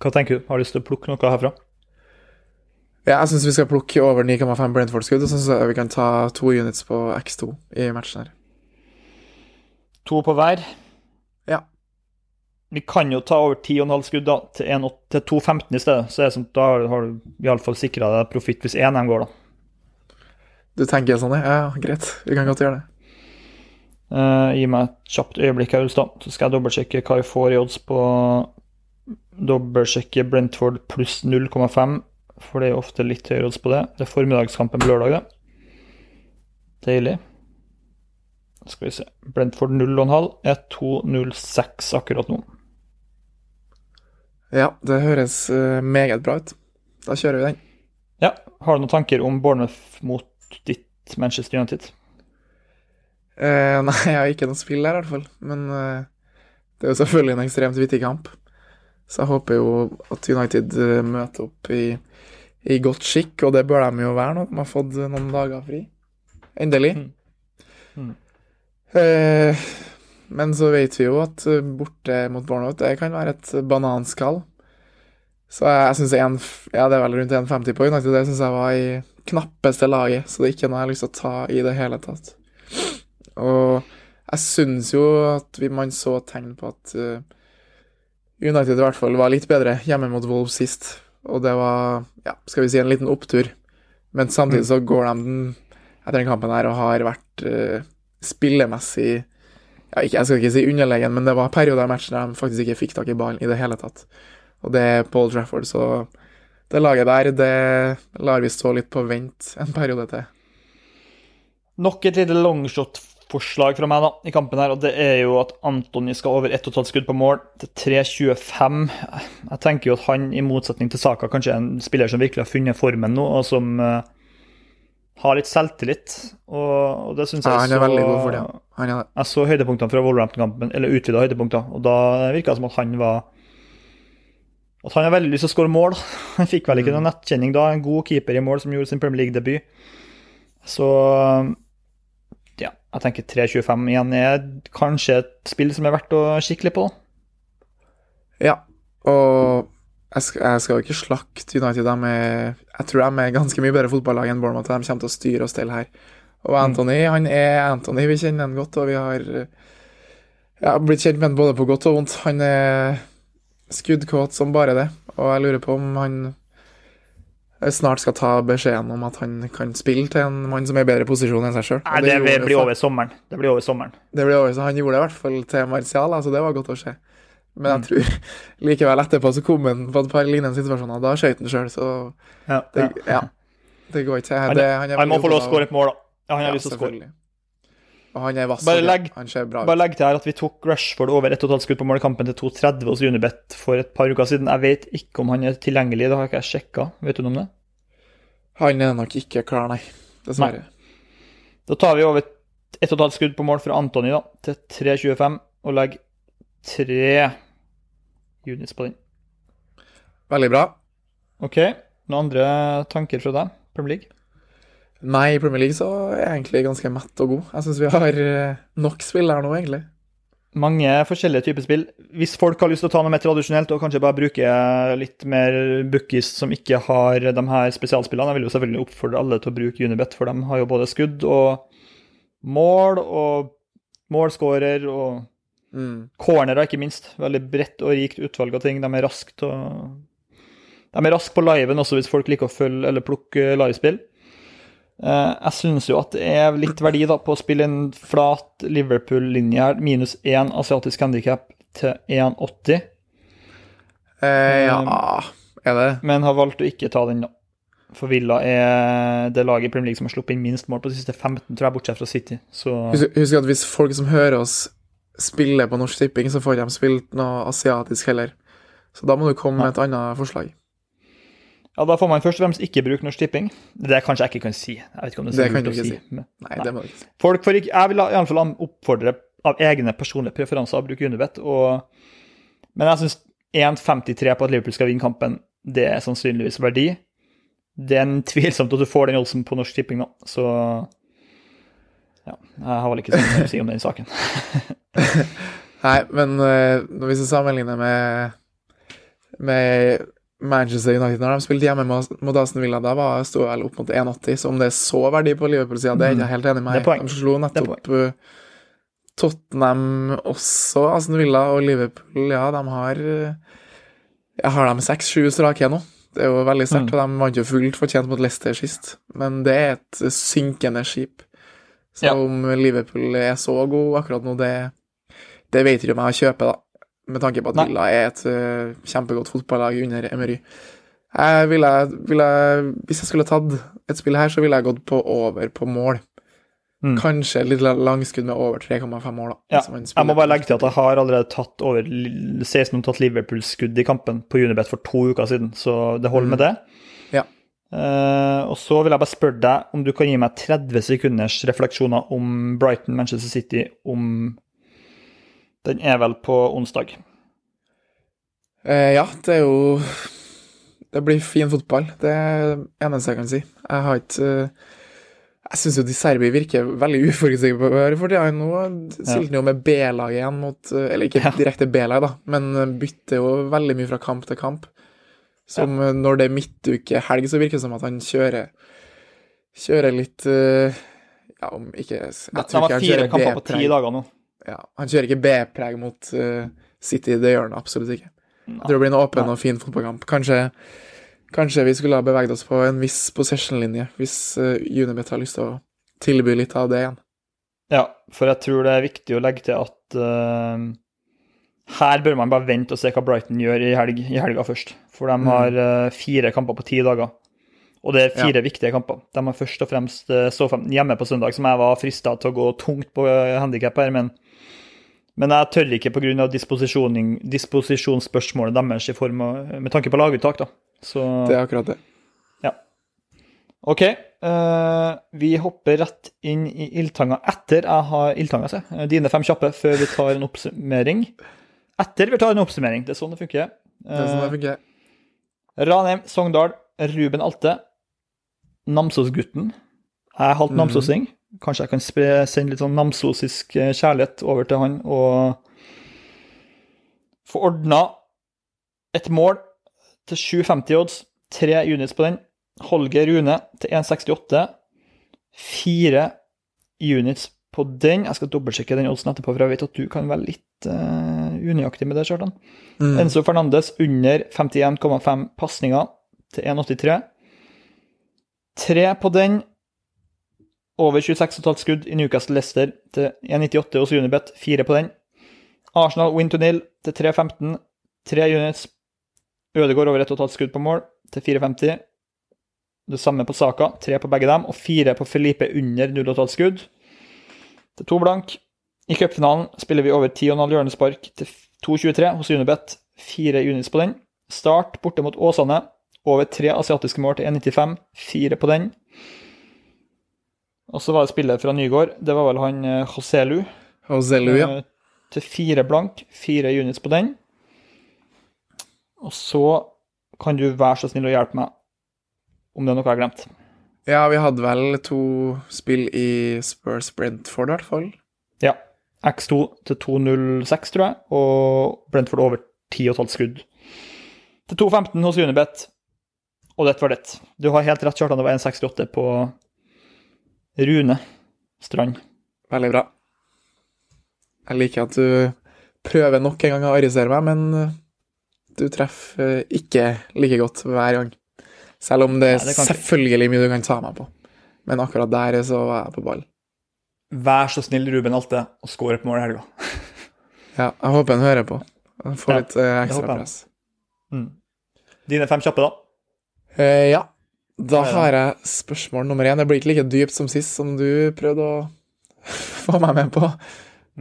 Hva tenker du? Har du lyst til å plukke noe herfra? Ja, jeg syns vi skal plukke over 9,5 Brentford-skudd, og så vi kan ta to units på X2 i matchen her. To på hver. Ja. Vi kan jo ta over 10,5 skudd da, til, til 2,15 i stedet. Så sånn, da har har du iallfall sikra deg profitt hvis én av dem går, da. Du tenker sånn, ja? Ja, greit. Vi kan godt gjøre det. Uh, gi meg et kjapt øyeblikk her, Ulstad, så skal jeg dobbeltsjekke hva vi får i odds på Dobbeltsjekke Brentford pluss 0,5, for det er ofte litt høyere odds på det. Det er formiddagskampen på lørdag, det. Deilig. Skal vi se. Brentford 0,5 er 2,06 akkurat nå. Ja, det høres eh, meget bra ut. Da kjører vi den. Ja, har du noen tanker om Bournemouth mot ditt Manchester United? Uh, nei, jeg har ikke noe spill der, i hvert fall. Men uh, det er jo selvfølgelig en ekstremt vittig kamp. Så jeg håper jo at United eh, møter opp i, i godt skikk, og det bør de jo være nå. De har fått noen dager fri. Endelig. Mm. Mm. Uh, men så vet vi jo at borte mot Bournemouth det kan være et bananskall. Så jeg, jeg syns ja, det er vel rundt 1,50 på United. Det syns jeg var i knappeste laget, så det er ikke noe jeg har lyst til å ta i det hele tatt. Og jeg syns jo at vi, man så tegn på at eh, United i hvert fall var litt bedre hjemme mot Wolves sist. Og det var, ja, skal vi si, en liten opptur. Men samtidig så går de den etter den kampen her og har vært uh, spillemessig ja, ikke, Jeg skal ikke si underlegen, men det var perioder i matchen der de faktisk ikke fikk tak i ballen i det hele tatt. Og det er Paul Trafford, så det laget der, det lar vi stå litt på vent en periode til. Nok et lite longshot-forslag fra meg da, i kampen her, og det er jo at Antony skal over 1,5 skudd på mål til 3,25. Jeg tenker jo at han, i motsetning til Saka, kanskje er en spiller som virkelig har funnet formen nå, og som eh, har litt selvtillit. Og, det syns jeg Ja, han er veldig god for det. Han er det. Jeg så høydepunktene fra Wolverhampton-kampen, eller utvida høydepunkter, og da virka det som at han var At han har veldig lyst til å skåre mål. (laughs) Han fikk vel ikke Mm. noen nettkjenning da. En god keeper i mål som gjorde sin Premier League-debut. Så ja, jeg tenker 3.25 igjen er kanskje et spill som er verdt å kikke litt på. Ja, og jeg skal, jeg skal jo ikke slakte United. Er, jeg tror de er ganske mye bedre fotballag enn Bournemouth. De kommer til å styre og stelle her. Og Anthony, han er Anthony. Vi kjenner han godt, og vi har ja, blitt kjent med han både på godt og vondt. Han er skuddkåt som bare det, og jeg lurer på om han snart skal ta beskjeden om at han kan spille til en mann som er i bedre posisjon enn seg sjøl. Nei, det, det blir over sommeren. Det blir over sommeren. Det blir over, så Han gjorde det i hvert fall til Martial, altså det var godt å se. Men jeg tror (laughs) likevel etterpå så kom han på et par lignende situasjoner. Da skøyt han sjøl, så ja, det, ja. det går ikke. Han, må få lov å skåre et mål, da. Ja, han har ja, lyst til å skåre. Og han er vass. Bare legg, han ser bra ut. bare legg til her at vi tok Rashford over 1,5 skudd på mål i kampen til 2,30 hos Unibet for et par uker siden. Jeg vet ikke om han er tilgjengelig, det har ikke jeg sjekka. Vet du noe om det? Han er nok ikke klar, nei. Dessverre. Nei. Da tar vi over 1,5 skudd på mål fra Antony da, til 3,25 og legger tre units på den. Veldig bra. OK. Noen andre tanker fra deg, Premier League? Nei, i Premier League så er jeg egentlig ganske mett og god. Jeg syns vi har nok spill her nå, egentlig. Mange forskjellige typer spill. Hvis folk har lyst til å ta noe mer tradisjonelt og kanskje bare bruke litt mer bookies som ikke har de her spesialspillene, jeg vil jo selvfølgelig oppfordre alle til å bruke Unibet, for de har jo både skudd og mål og målskårer og mm. cornerer, ikke minst. Veldig bredt og rikt utvalg av ting. De er raskt og De er raske på liven også, hvis folk liker å følge eller plukke livespill. Jeg syns jo at det er litt verdi da på å spille en flat Liverpool-linje her, minus én asiatisk handikap til 1,80. Eh, ja, er det Men har valgt å ikke ta den, da. For Villa er det laget i Premier League som har sluppet inn minst mål på de siste 15, tror jeg, bortsett fra City. Så Husk, husk at hvis folk som hører oss, spiller på Norsk Tipping, så får de spilt noe asiatisk heller. Så da må du komme med et annet forslag. Ja, Da får man først og fremst ikke bruke Norsk Tipping. Det er kanskje jeg ikke kan si. Jeg vet ikke om Det, det er kan du ikke si. Men, Nei, det må du ikke si. Folk får ikke, jeg vil i alle fall oppfordre av egne personlige preferanser å bruke Unibet. Og, men jeg syns 1,53 på at Liverpool skal vinne kampen, det er sannsynligvis verdi. Det er en tvilsomt at du får den oddsen på Norsk Tipping nå, så ja, jeg har vel ikke så mye å si om den saken. (laughs) Nei, men uh, jeg sammenligner med, med Manchester United når de spilte hjemme mot Aston Villa, da var, sto vel opp mot 1,80. Så om det er så verdi på Liverpool-sida, det er jeg ikke helt enig med. De slo nettopp uh, Tottenham også, Aston Villa og Liverpool. Ja, de har Jeg har dem seks-sju strake nå. Det er jo veldig sterkt, mm. og de vant jo fullt fortjent mot Leicester sist. Men det er et synkende skip. Så ja. om Liverpool er så god akkurat nå, det, det vet ikke om jeg kjøper, da med tanke på at Nei. Villa er et uh, kjempegodt fotballag under Emery. Jeg ville, ville, hvis jeg skulle tatt et spill her, så ville jeg gått på over på mål. Mm. Kanskje litt langskudd med over 3,5 mål. Da, ja, jeg må bare legge til at jeg har allerede tatt over 16 tatt Liverpool-skudd i kampen på Unibet for to uker siden, så det holder mm. med det. Ja. Uh, og så vil jeg bare spørre deg om du kan gi meg 30 sekunders refleksjoner om Brighton Manchester City om den er vel på onsdag? Eh, ja, det er jo Det blir fin fotball. Det er det eneste jeg kan si. Jeg har ikke Jeg syns jo de Serbi virker veldig uforutsigbare for tida. Nå stilte de jo med B-lag igjen mot Eller ikke direkte B-lag, da, men bytter jo veldig mye fra kamp til kamp. Som ja. når det er midtuke-helg, så virker det som at han kjører Kjører litt Ja, om ikke jeg tror ikke han kjører fire kamper på ti dager nå ja, Han kjører ikke B-preg mot uh, City, det gjør han absolutt ikke. Jeg tror det blir en åpen og fin fotballkamp. Kanskje, kanskje vi skulle ha beveget oss på en viss possession-linje, hvis uh, Unibet har lyst til å tilby litt av det igjen. Ja, for jeg tror det er viktig å legge til at uh, her bør man bare vente og se hva Brighton gjør i, helg, i helga først. For de mm. har uh, fire kamper på ti dager. Og det er fire ja. viktige kamper. De har først og fremst stått hjemme på søndag, som jeg var frista til å gå tungt på handikap her, men men jeg tør ikke pga. disposisjonsspørsmålet deres i form av, med tanke på laguttak. da. Så, det er akkurat det. Ja. OK. Uh, vi hopper rett inn i ildtanga etter jeg har ildtanga se. Dine fem kjappe før vi tar en oppsummering. Etter vi tar en oppsummering. Det er sånn det funker. Uh, det er sånn det funker. Eh, Ranheim, Sogndal, Ruben Alte, Namsosgutten. Jeg er halvt mhm. namsosing. Kanskje jeg kan spre, sende litt sånn namsosisk eh, kjærlighet over til han og få ordna et mål til 7,50 odds. Tre units på den. Holger Rune til 1,68. Fire units på den. Jeg skal dobbeltsjekke den oddsen etterpå, for jeg vet at du kan være litt uh, unøyaktig med det, Kjartan. Mm. Enzo Fernandes under 51,5 pasninger til 1,83. Tre på den. Over 26,5 skudd i Newcastle Leicester til 1,98 hos Unibet. Fire på den. Arsenal win to nil til 3,15. Tre units. Ødegaard over 1,5 skudd på mål til 4,50. Det samme på Saka. Tre på begge dem, og fire på Felipe under 0,5 skudd til to blank. I cupfinalen spiller vi over 10,5 hjørnespark til 2,23 hos Unibet. Fire units på den. Start borte mot Åsane. Over tre asiatiske mål til 1,95. Fire på den. Og så var det spillet fra Nygård. Det var vel han Joselu. Joselu. Ja. eh, Til fire blank. Fire units på den. Og så kan du være så snill å hjelpe meg om det er noe jeg har glemt. Ja, vi hadde vel to spill i Spurs Brentford, i hvert fall. Ja. X2 til 2,06, tror jeg, og Brentford over 10,5 skudd. Til 2,15 hos Unibet, og dette var det. Du har helt rett, Kjartan, det var 1,68 på Rune Strand. Veldig bra. Jeg liker at du prøver nok en gang å arrestere meg, men eh, du treffer eh, ikke like godt hver gang. Selv om det er Nei, det selvfølgelig mye du kan ta meg på. Men akkurat der så var jeg på ball. Vær så snill, Ruben Alte, og skår et mål i helga. (laughs) Ja, jeg håper han hører på. Får Ja, litt eh, ekstra press. Mm. Dine fem kjappe, da? Eh, ja. Da har jeg spørsmål nummer én. Det blir ikke like dypt som sist, som du prøvde å (laughs) få meg med på.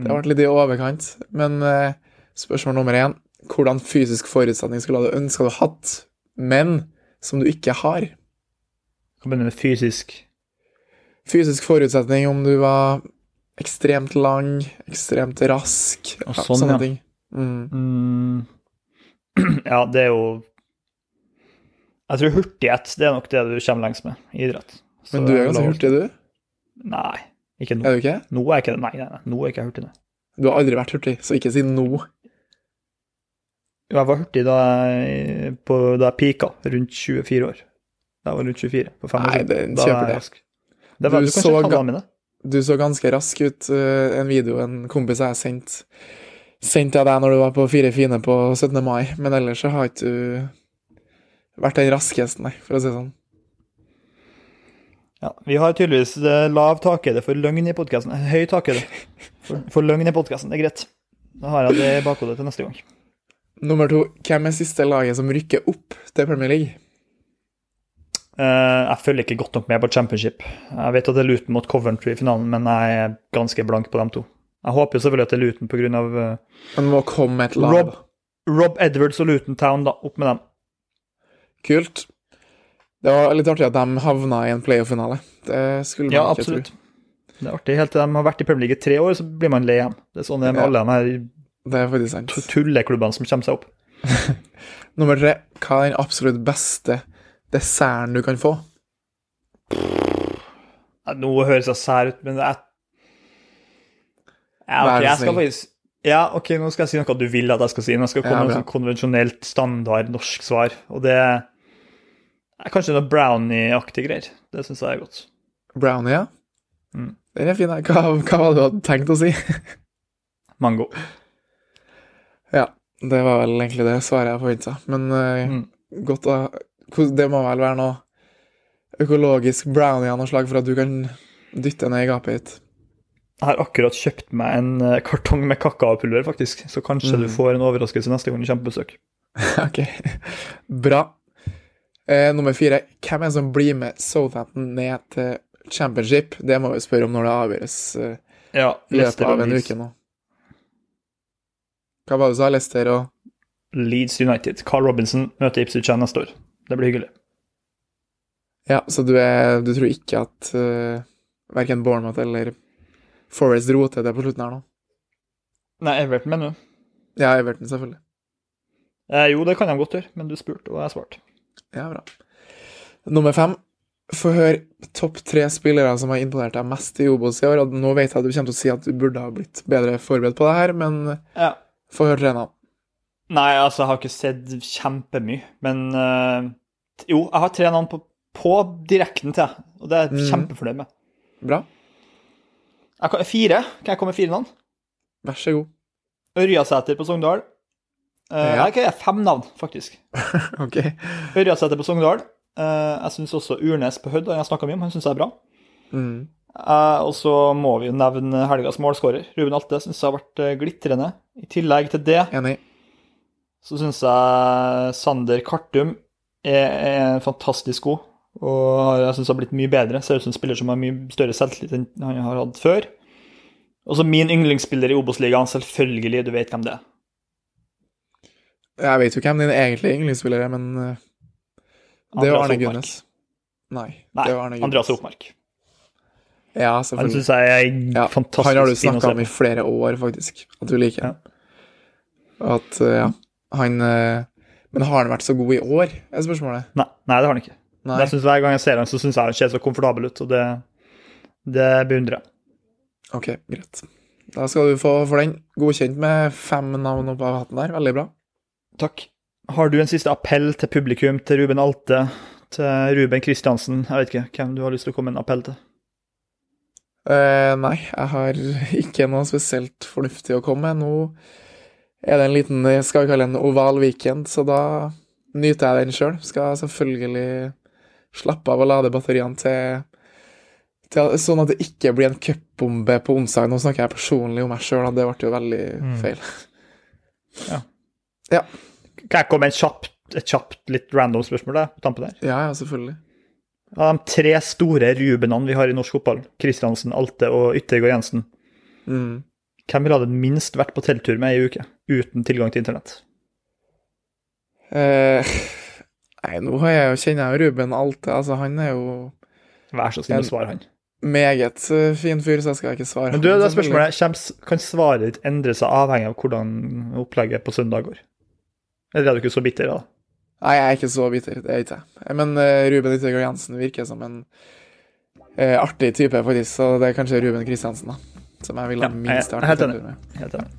Det har vært litt i overkant. Men eh, spørsmål nummer én Hvordan fysisk forutsetning skulle du ønske du hatt, men som du ikke har? Hva mener du med fysisk. Fysisk forutsetning om du var ekstremt lang, ekstremt rask, Og ja, sånn, sånne ja. ting. Mm. Mm. (clears throat) Ja, det er jo Jeg tror hurtighet det er nok det du kommer lengst med i idrett. Så Men du er ganske hurtig, du? Nei, ikke nå. Er du ikke? Nå er jeg ikke. Nei, nei, nei, nå er jeg ikke hurtig. Nei. Du har aldri vært hurtig, så ikke si nå. Jeg var hurtig da jeg, på, da jeg pika, rundt 24 år. Da jeg var rundt 24. på fem år Nei, siden. det- Da kjøper jeg det. Det var Du du kanskje tallene mine. Du så ganske rask ut. eh, En video en kompis jeg sendte sendt til deg når du var på Fire fine på 17. mai, men ellers så har ikke du vært den raskeste, nei, for å si det sånn. Ja, vi har tydeligvis eh, lav takhøyde for løgn i podkasten. Høy takhøyde for, for løgn i podkasten. Det er greit. Da har jeg det i bakhodet til neste gang. Nummer to, hvem er siste laget som rykker opp til Premier League? Uh, jeg følger ikke godt nok med på championship. Jeg vet at det er Luton mot Coventry i finalen, men jeg er ganske blank på dem to. Jeg håper jo selvfølgelig at det er Luton pga. Uh, Man må komme et lag. Rob, Rob Edwards og Luton Town, da. Opp med dem. Kult. Det var litt artig at de havna i en playoff-finale. Det skulle man Ja, ikke absolutt. tro. Det er artig. Helt til de har vært i Premier League i tre år, så blir man lei igjen. Det er sånn det er med Ja. alle de her er tulleklubbene som kommer seg opp. (laughs) Nummer tre, hva er den absolutt beste desserten du kan få? Nå høres jeg sær ut, men det er ja, okay, ok, jeg skal faktisk Ja, OK, nå skal jeg si noe du vil at jeg skal si. Nå skal jeg komme Ja, med et sånn konvensjonelt, standard norsk svar, og det er kanskje noe brownie-aktig greier. Det syns jeg er godt. Brownie, ja? Mm. Den er fin. Hva, hva var det du hadde tenkt å si? (laughs) Mango. ja, det var vel egentlig det svaret jeg forventa. Men uh, Mm. godt å Det må vel være noe økologisk brownie av noe slag for at du kan dytte ned i gapet hit. Jeg har akkurat kjøpt meg en eh, kartong med kakaopulver, faktisk, så kanskje Mm. du får en overraskelse neste gang du kommer på besøk. (laughs) ok, bra. Eh, nummer fire. Hvem er det som blir med Southampton ned til championship? Det må vi spørre om når det avgjøres eh, Ja, i løpet av en uke nå. Hva var det du sa? Leicester og Leeds United. Carl Robinson møter Ipswich neste år. Det blir hyggelig. Ja, så du, er, du tror ikke at uh, verken Bournemouth eller Forest roter det på slutten her nå? Nei, Everton, mener du? Ja, Everton, selvfølgelig. Eh, jo, det kan de godt gjøre, men du spurte, og jeg svarte. Ja, bra. Nummer fem. få høre topp tre spillere som har imponert deg mest i Obos i år. Og nå vet jeg at du kommer til å si at du burde ha blitt bedre forberedt på det her, men Ja. få høre tre navn. Nei, altså, jeg har ikke sett kjempemye, men eh, Jo, jeg har tre navn på, på direkten til, jeg, og det er jeg Mm. kjempefornøyd med. Bra. Kan, fire? Kan jeg komme med fire navn? Vær så god. Ørjasæter på Sogndal. Uh. Jeg kan fem navn, faktisk. (laughs) OK. Ørjasæter på Sogndal. Uh, jeg syns også Urnes på Hødd, han jeg snakka mye om, han syns jeg er bra. Mm. Uh, og så må vi jo nevne helgas målskårer. Ruben Alte syns jeg har vært eh, glitrende. I tillegg til det Enig. så syns jeg Sander Kartum er, er fantastisk god. Og har- jeg syns har blitt mye bedre. Ser ut som en spiller som har mye større selvtillit enn han har hatt før. Og så min yndlingsspiller i Obos-ligaen, selvfølgelig, du vet hvem det er. Jeg vet jo ikke hvem din egentlige yndlingsspiller er, men eh, det jo Arne Gunnes. Nei, Nei, det er Arne Gunnes. Andreas Hopmark. Ja, selvfølgelig. Han syns jeg er Ja, fantastisk han har du snakka om i flere år, faktisk, at du liker. Ja. At, eh, ja, han eh, Men har han vært så god i år, er spørsmålet. Nei, nei, det har han ikke. Nei. Jeg synes Hver gang jeg ser han, så syns jeg han ser så komfortabel ut, og det, det beundrer jeg. Ok, greit. Da skal du få for den godkjent med fem navn opp av hatten der. Veldig bra. Takk. Har du en siste appell til publikum, til Ruben Alte, til Ruben Kristiansen? Jeg vet ikke hvem du har lyst til å komme med en appell til. Uh, nei, jeg har ikke noe spesielt fornuftig å komme med. Nå er det en liten, skal vi kalle det en oval weekend, så da nyter jeg den sjøl. Skal selvfølgelig slappe av og lade batteriene til, til Sånn at det ikke blir en cupbombe på onsdag. Nå snakker jeg personlig om meg sjøl, det ble jo veldig Mm. feil. Kan jeg komme med kjapt, et kjapt litt random spørsmål der, på tampen der? Ja, ja, selvfølgelig. Av de tre store Rubenene vi har i norsk fotball, Kristiansen, Alte og Yttergård Jensen, Mm. hvem ville det minst vært på telttur med ei uke, uten tilgang til internett? Eh, nei, nå har jeg jo, kjenner jeg jo Ruben Alte. Altså, han er jo Vær så snill å svare han. meget eh, fin fyr, så jeg skal ikke svare. Men du, det er spørsmålet Kan svaret ditt endre seg avhengig av hvordan opplegget på søndag går? Eller er du ikke så bitter da? Nei, jeg er ikke så bitter, det er ikke jeg. Men uh, Ruben Yttergård Jensen virker som en uh, artig type, faktisk, så det er kanskje Ruben Kristiansen, da. Som jeg vil ha Ja, minst er helt enig. Helt enig.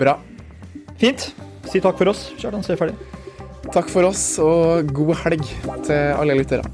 Bra. Fint. Si takk for oss, Kjartan, så er vi ferdig. Takk for oss, og god helg til alle lyttere.